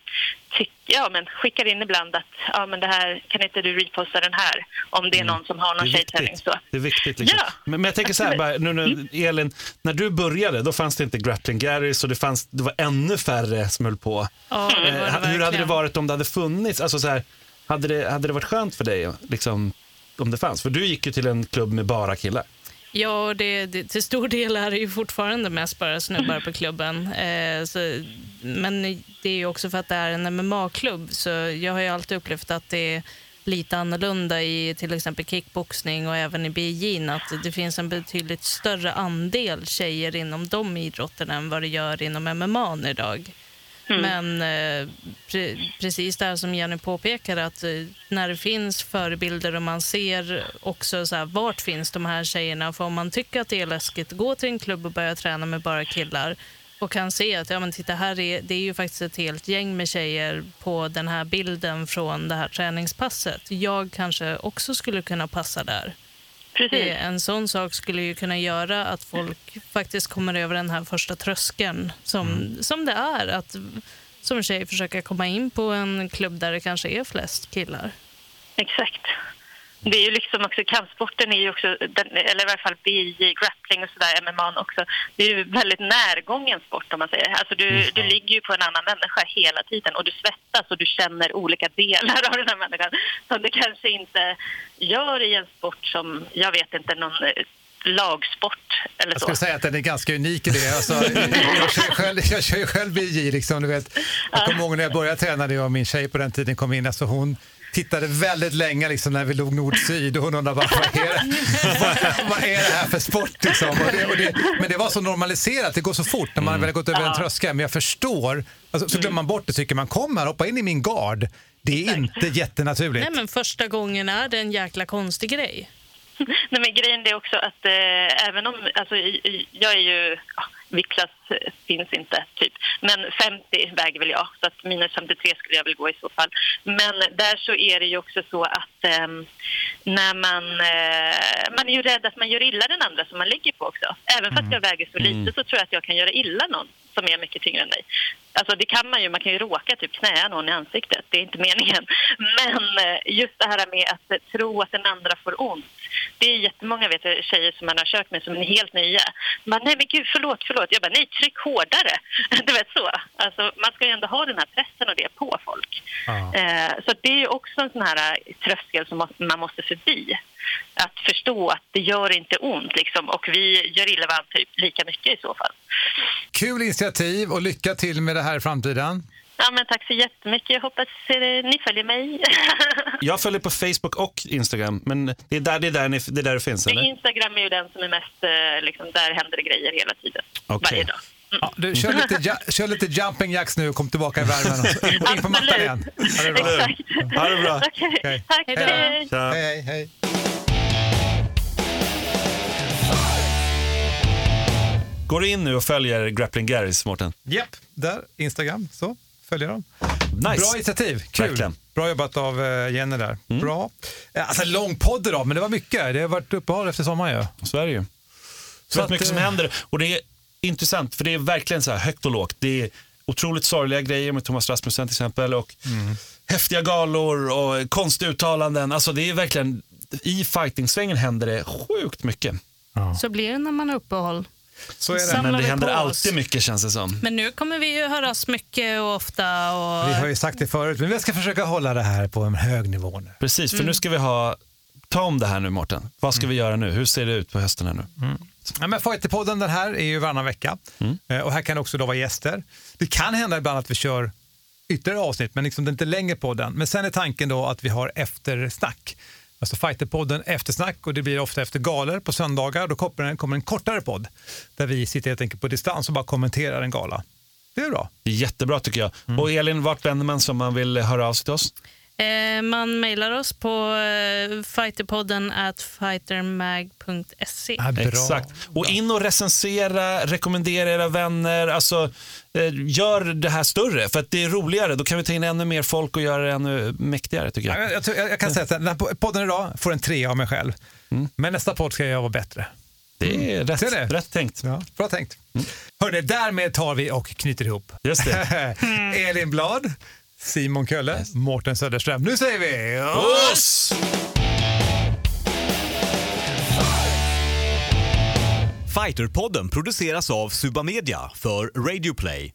tyck, ja, men skickar in ibland att ja, men det här, kan inte du reposta den här om det är någon som har någon Mm. Tjejtävling. Så. Det är viktigt liksom. Ja. men, men jag tänker så här, bara, nu, nu, Elin, när du började då fanns det inte Grappling Garys och det, fanns, det var ännu färre som höll på. Det Eh, hur hade det varit om det hade funnits? Alltså så här, hade, det, hade det varit skönt för dig liksom, om det fanns? För du gick ju till en klubb med bara killar. Ja, och det, det, till stor del är det ju fortfarande mest bara snubbar på klubben. Eh, så, men det är ju också för att det är en MMA-klubb, så jag har ju alltid upplevt att det är lite annorlunda i till exempel kickboxning och även i BJ'n, att det finns en betydligt större andel tjejer inom de idrotterna än vad det gör inom MMA idag. Mm. Men eh, pre- precis det här som Jenny påpekar, att eh, när det finns förebilder och man ser också så här, vart finns de här tjejerna? För om man tycker att det är läskigt, gå till en klubb och börja träna med bara killar och kan se att ja, men titta, här är, det är ju faktiskt ett helt gäng med tjejer på den här bilden från det här träningspasset. Jag kanske också skulle kunna passa där. Precis. En sån sak skulle ju kunna göra att folk faktiskt kommer över den här första tröskeln som, som det är att som tjej försöka komma in på en klubb där det kanske är flest killar. Exakt. Det är ju liksom också, kampsporten är ju också, eller i varje fall BJ, grappling och sådär, MMA också. Det är ju väldigt närgången sport om man säger. Alltså du, du ligger ju på en annan människa hela tiden och du svettas och du känner olika delar av den här människan som du kanske inte gör i en sport som, jag vet inte, någon eh, lagsport eller Jag så. skulle säga att den är ganska unik i det. Alltså, jag, kör själv, jag kör ju själv BJ. Liksom, du vet. Jag kommer ihåg när jag började träna, jag och min tjej på den tiden kom in. Alltså, hon tittade väldigt länge liksom, när vi låg nord-syd och hon undrade bara, vad är det, vad, vad är det här för sport? Liksom? Och det, och det, men det var så normaliserat, det går så fort när man väl har gått över en tröskel. Men jag förstår, alltså, så glömmer man bort det, tycker man kom här, hoppa in i min gard. Det är inte jättenaturligt. Nej, men första gången är det en jäkla konstig grej. Nej, men grejen är också att eh, även om... Alltså, jag är ju... viktklass eh, finns inte, typ. Men 50 väger väl jag, så att minus 53 skulle jag väl gå i så fall. Men där så är det ju också så att ehm, när man... Eh, man är ju rädd att man gör illa den andra som man ligger på också. Även fast jag väger så lite Mm. så tror jag att jag kan göra illa någon som är mycket tyngre än mig. Alltså det kan man ju, man kan ju råka typ knäa någon i ansiktet, det är inte meningen. Men eh, just det här med att tro att den andra får ont. Det är jättemånga vet jag, tjejer som man har kört med som är helt nya. Man, nej men gud, förlåt, förlåt. Jag bara, nej, tryck hårdare. Du vet så. Alltså, man ska ju ändå ha den här pressen och det på folk. Eh, så det är ju också en sån här eh, tröskel som man måste förbi. Att förstå att det gör inte ont liksom, och vi gör illa varandra typ lika mycket i så fall. Kul initiativ och lycka till med det här i framtiden. Ja, men tack så jättemycket. Jag hoppas eh, ni följer mig. Jag följer på Facebook och Instagram, men det är där det, är där, ni, det, är där det finns, eller? Instagram är ju den som är mest, eh, liksom, där händer det grejer hela tiden. Okej. Varje dag. Ja, du, kör, lite, ja- kör lite jumping jacks nu och kom tillbaka i värmen. Och In, in på mattan igen. Ja, det bra. Ha det bra. Okej, Okej. tack. Hej. Hej. Hej, Går du in nu och följer Grappling Garys, Mårten? Japp, där, Instagram, så följer dem. Nice. Bra initiativ, kul. Verkligen. Bra jobbat av eh, Jenny där. Bra. Eh, Alltså lång podd idag, men det var mycket. Det har varit uppehåll efter sommaren ju. Så är det ju. Så det är att, mycket som eh, händer och det är intressant för det är verkligen så här högt och lågt. Det är otroligt sorgliga grejer med Thomas Rasmussen till exempel och Mm. häftiga galor och konstiga uttalanden. Alltså det är verkligen, i fighting-svängen händer det sjukt mycket. Så blir det när man har uppehåll. Så är det. Men det händer på alltid oss. mycket känns det som. Men nu kommer vi ju höras mycket och ofta. Och... Vi har ju sagt det förut, men vi ska försöka hålla det här på en hög nivå nu. Precis, för Mm. nu ska vi ha, ta om det här nu Mårten. Vad ska vi göra nu? Hur ser det ut på hösten här nu? Ja, men Fighterpodden den här är ju varannan vecka Eh, och här kan det också då vara gäster. Det kan hända ibland att vi kör ytterligare avsnitt, men liksom det är inte längre podden. Men sen är tanken då att vi har eftersnack. Alltså Fighterpodden eftersnack och det blir ofta efter galer på söndagar. Då kommer en, kommer en kortare podd där vi sitter helt enkelt på distans och bara kommenterar en gala. Det är bra. Det är jättebra tycker jag. Och Elin, vart vänder man sig om man vill höra av sig till oss? Eh, man mejlar oss på eh, fighterpodden at fightermag.se. Ja, bra. Exakt. Och in och recensera, rekommendera era vänner. Alltså, eh, gör det här större, för att det är roligare. Då kan vi ta in ännu mer folk och göra det ännu mäktigare tycker Ja, jag. Jag, jag, jag, kan säga att den här podden idag får en tre av mig själv. Men nästa podd ska jag vara bättre. Det är rätt, Ser det? rätt tänkt. Ja, bra tänkt. Hörrni, därmed tar vi och knyter ihop. Just det. Elin Blad, Simon Kölle, Mårten Söderström. Nu säger vi... Oss! Fighterpodden produceras av Suba Media för Radio Play.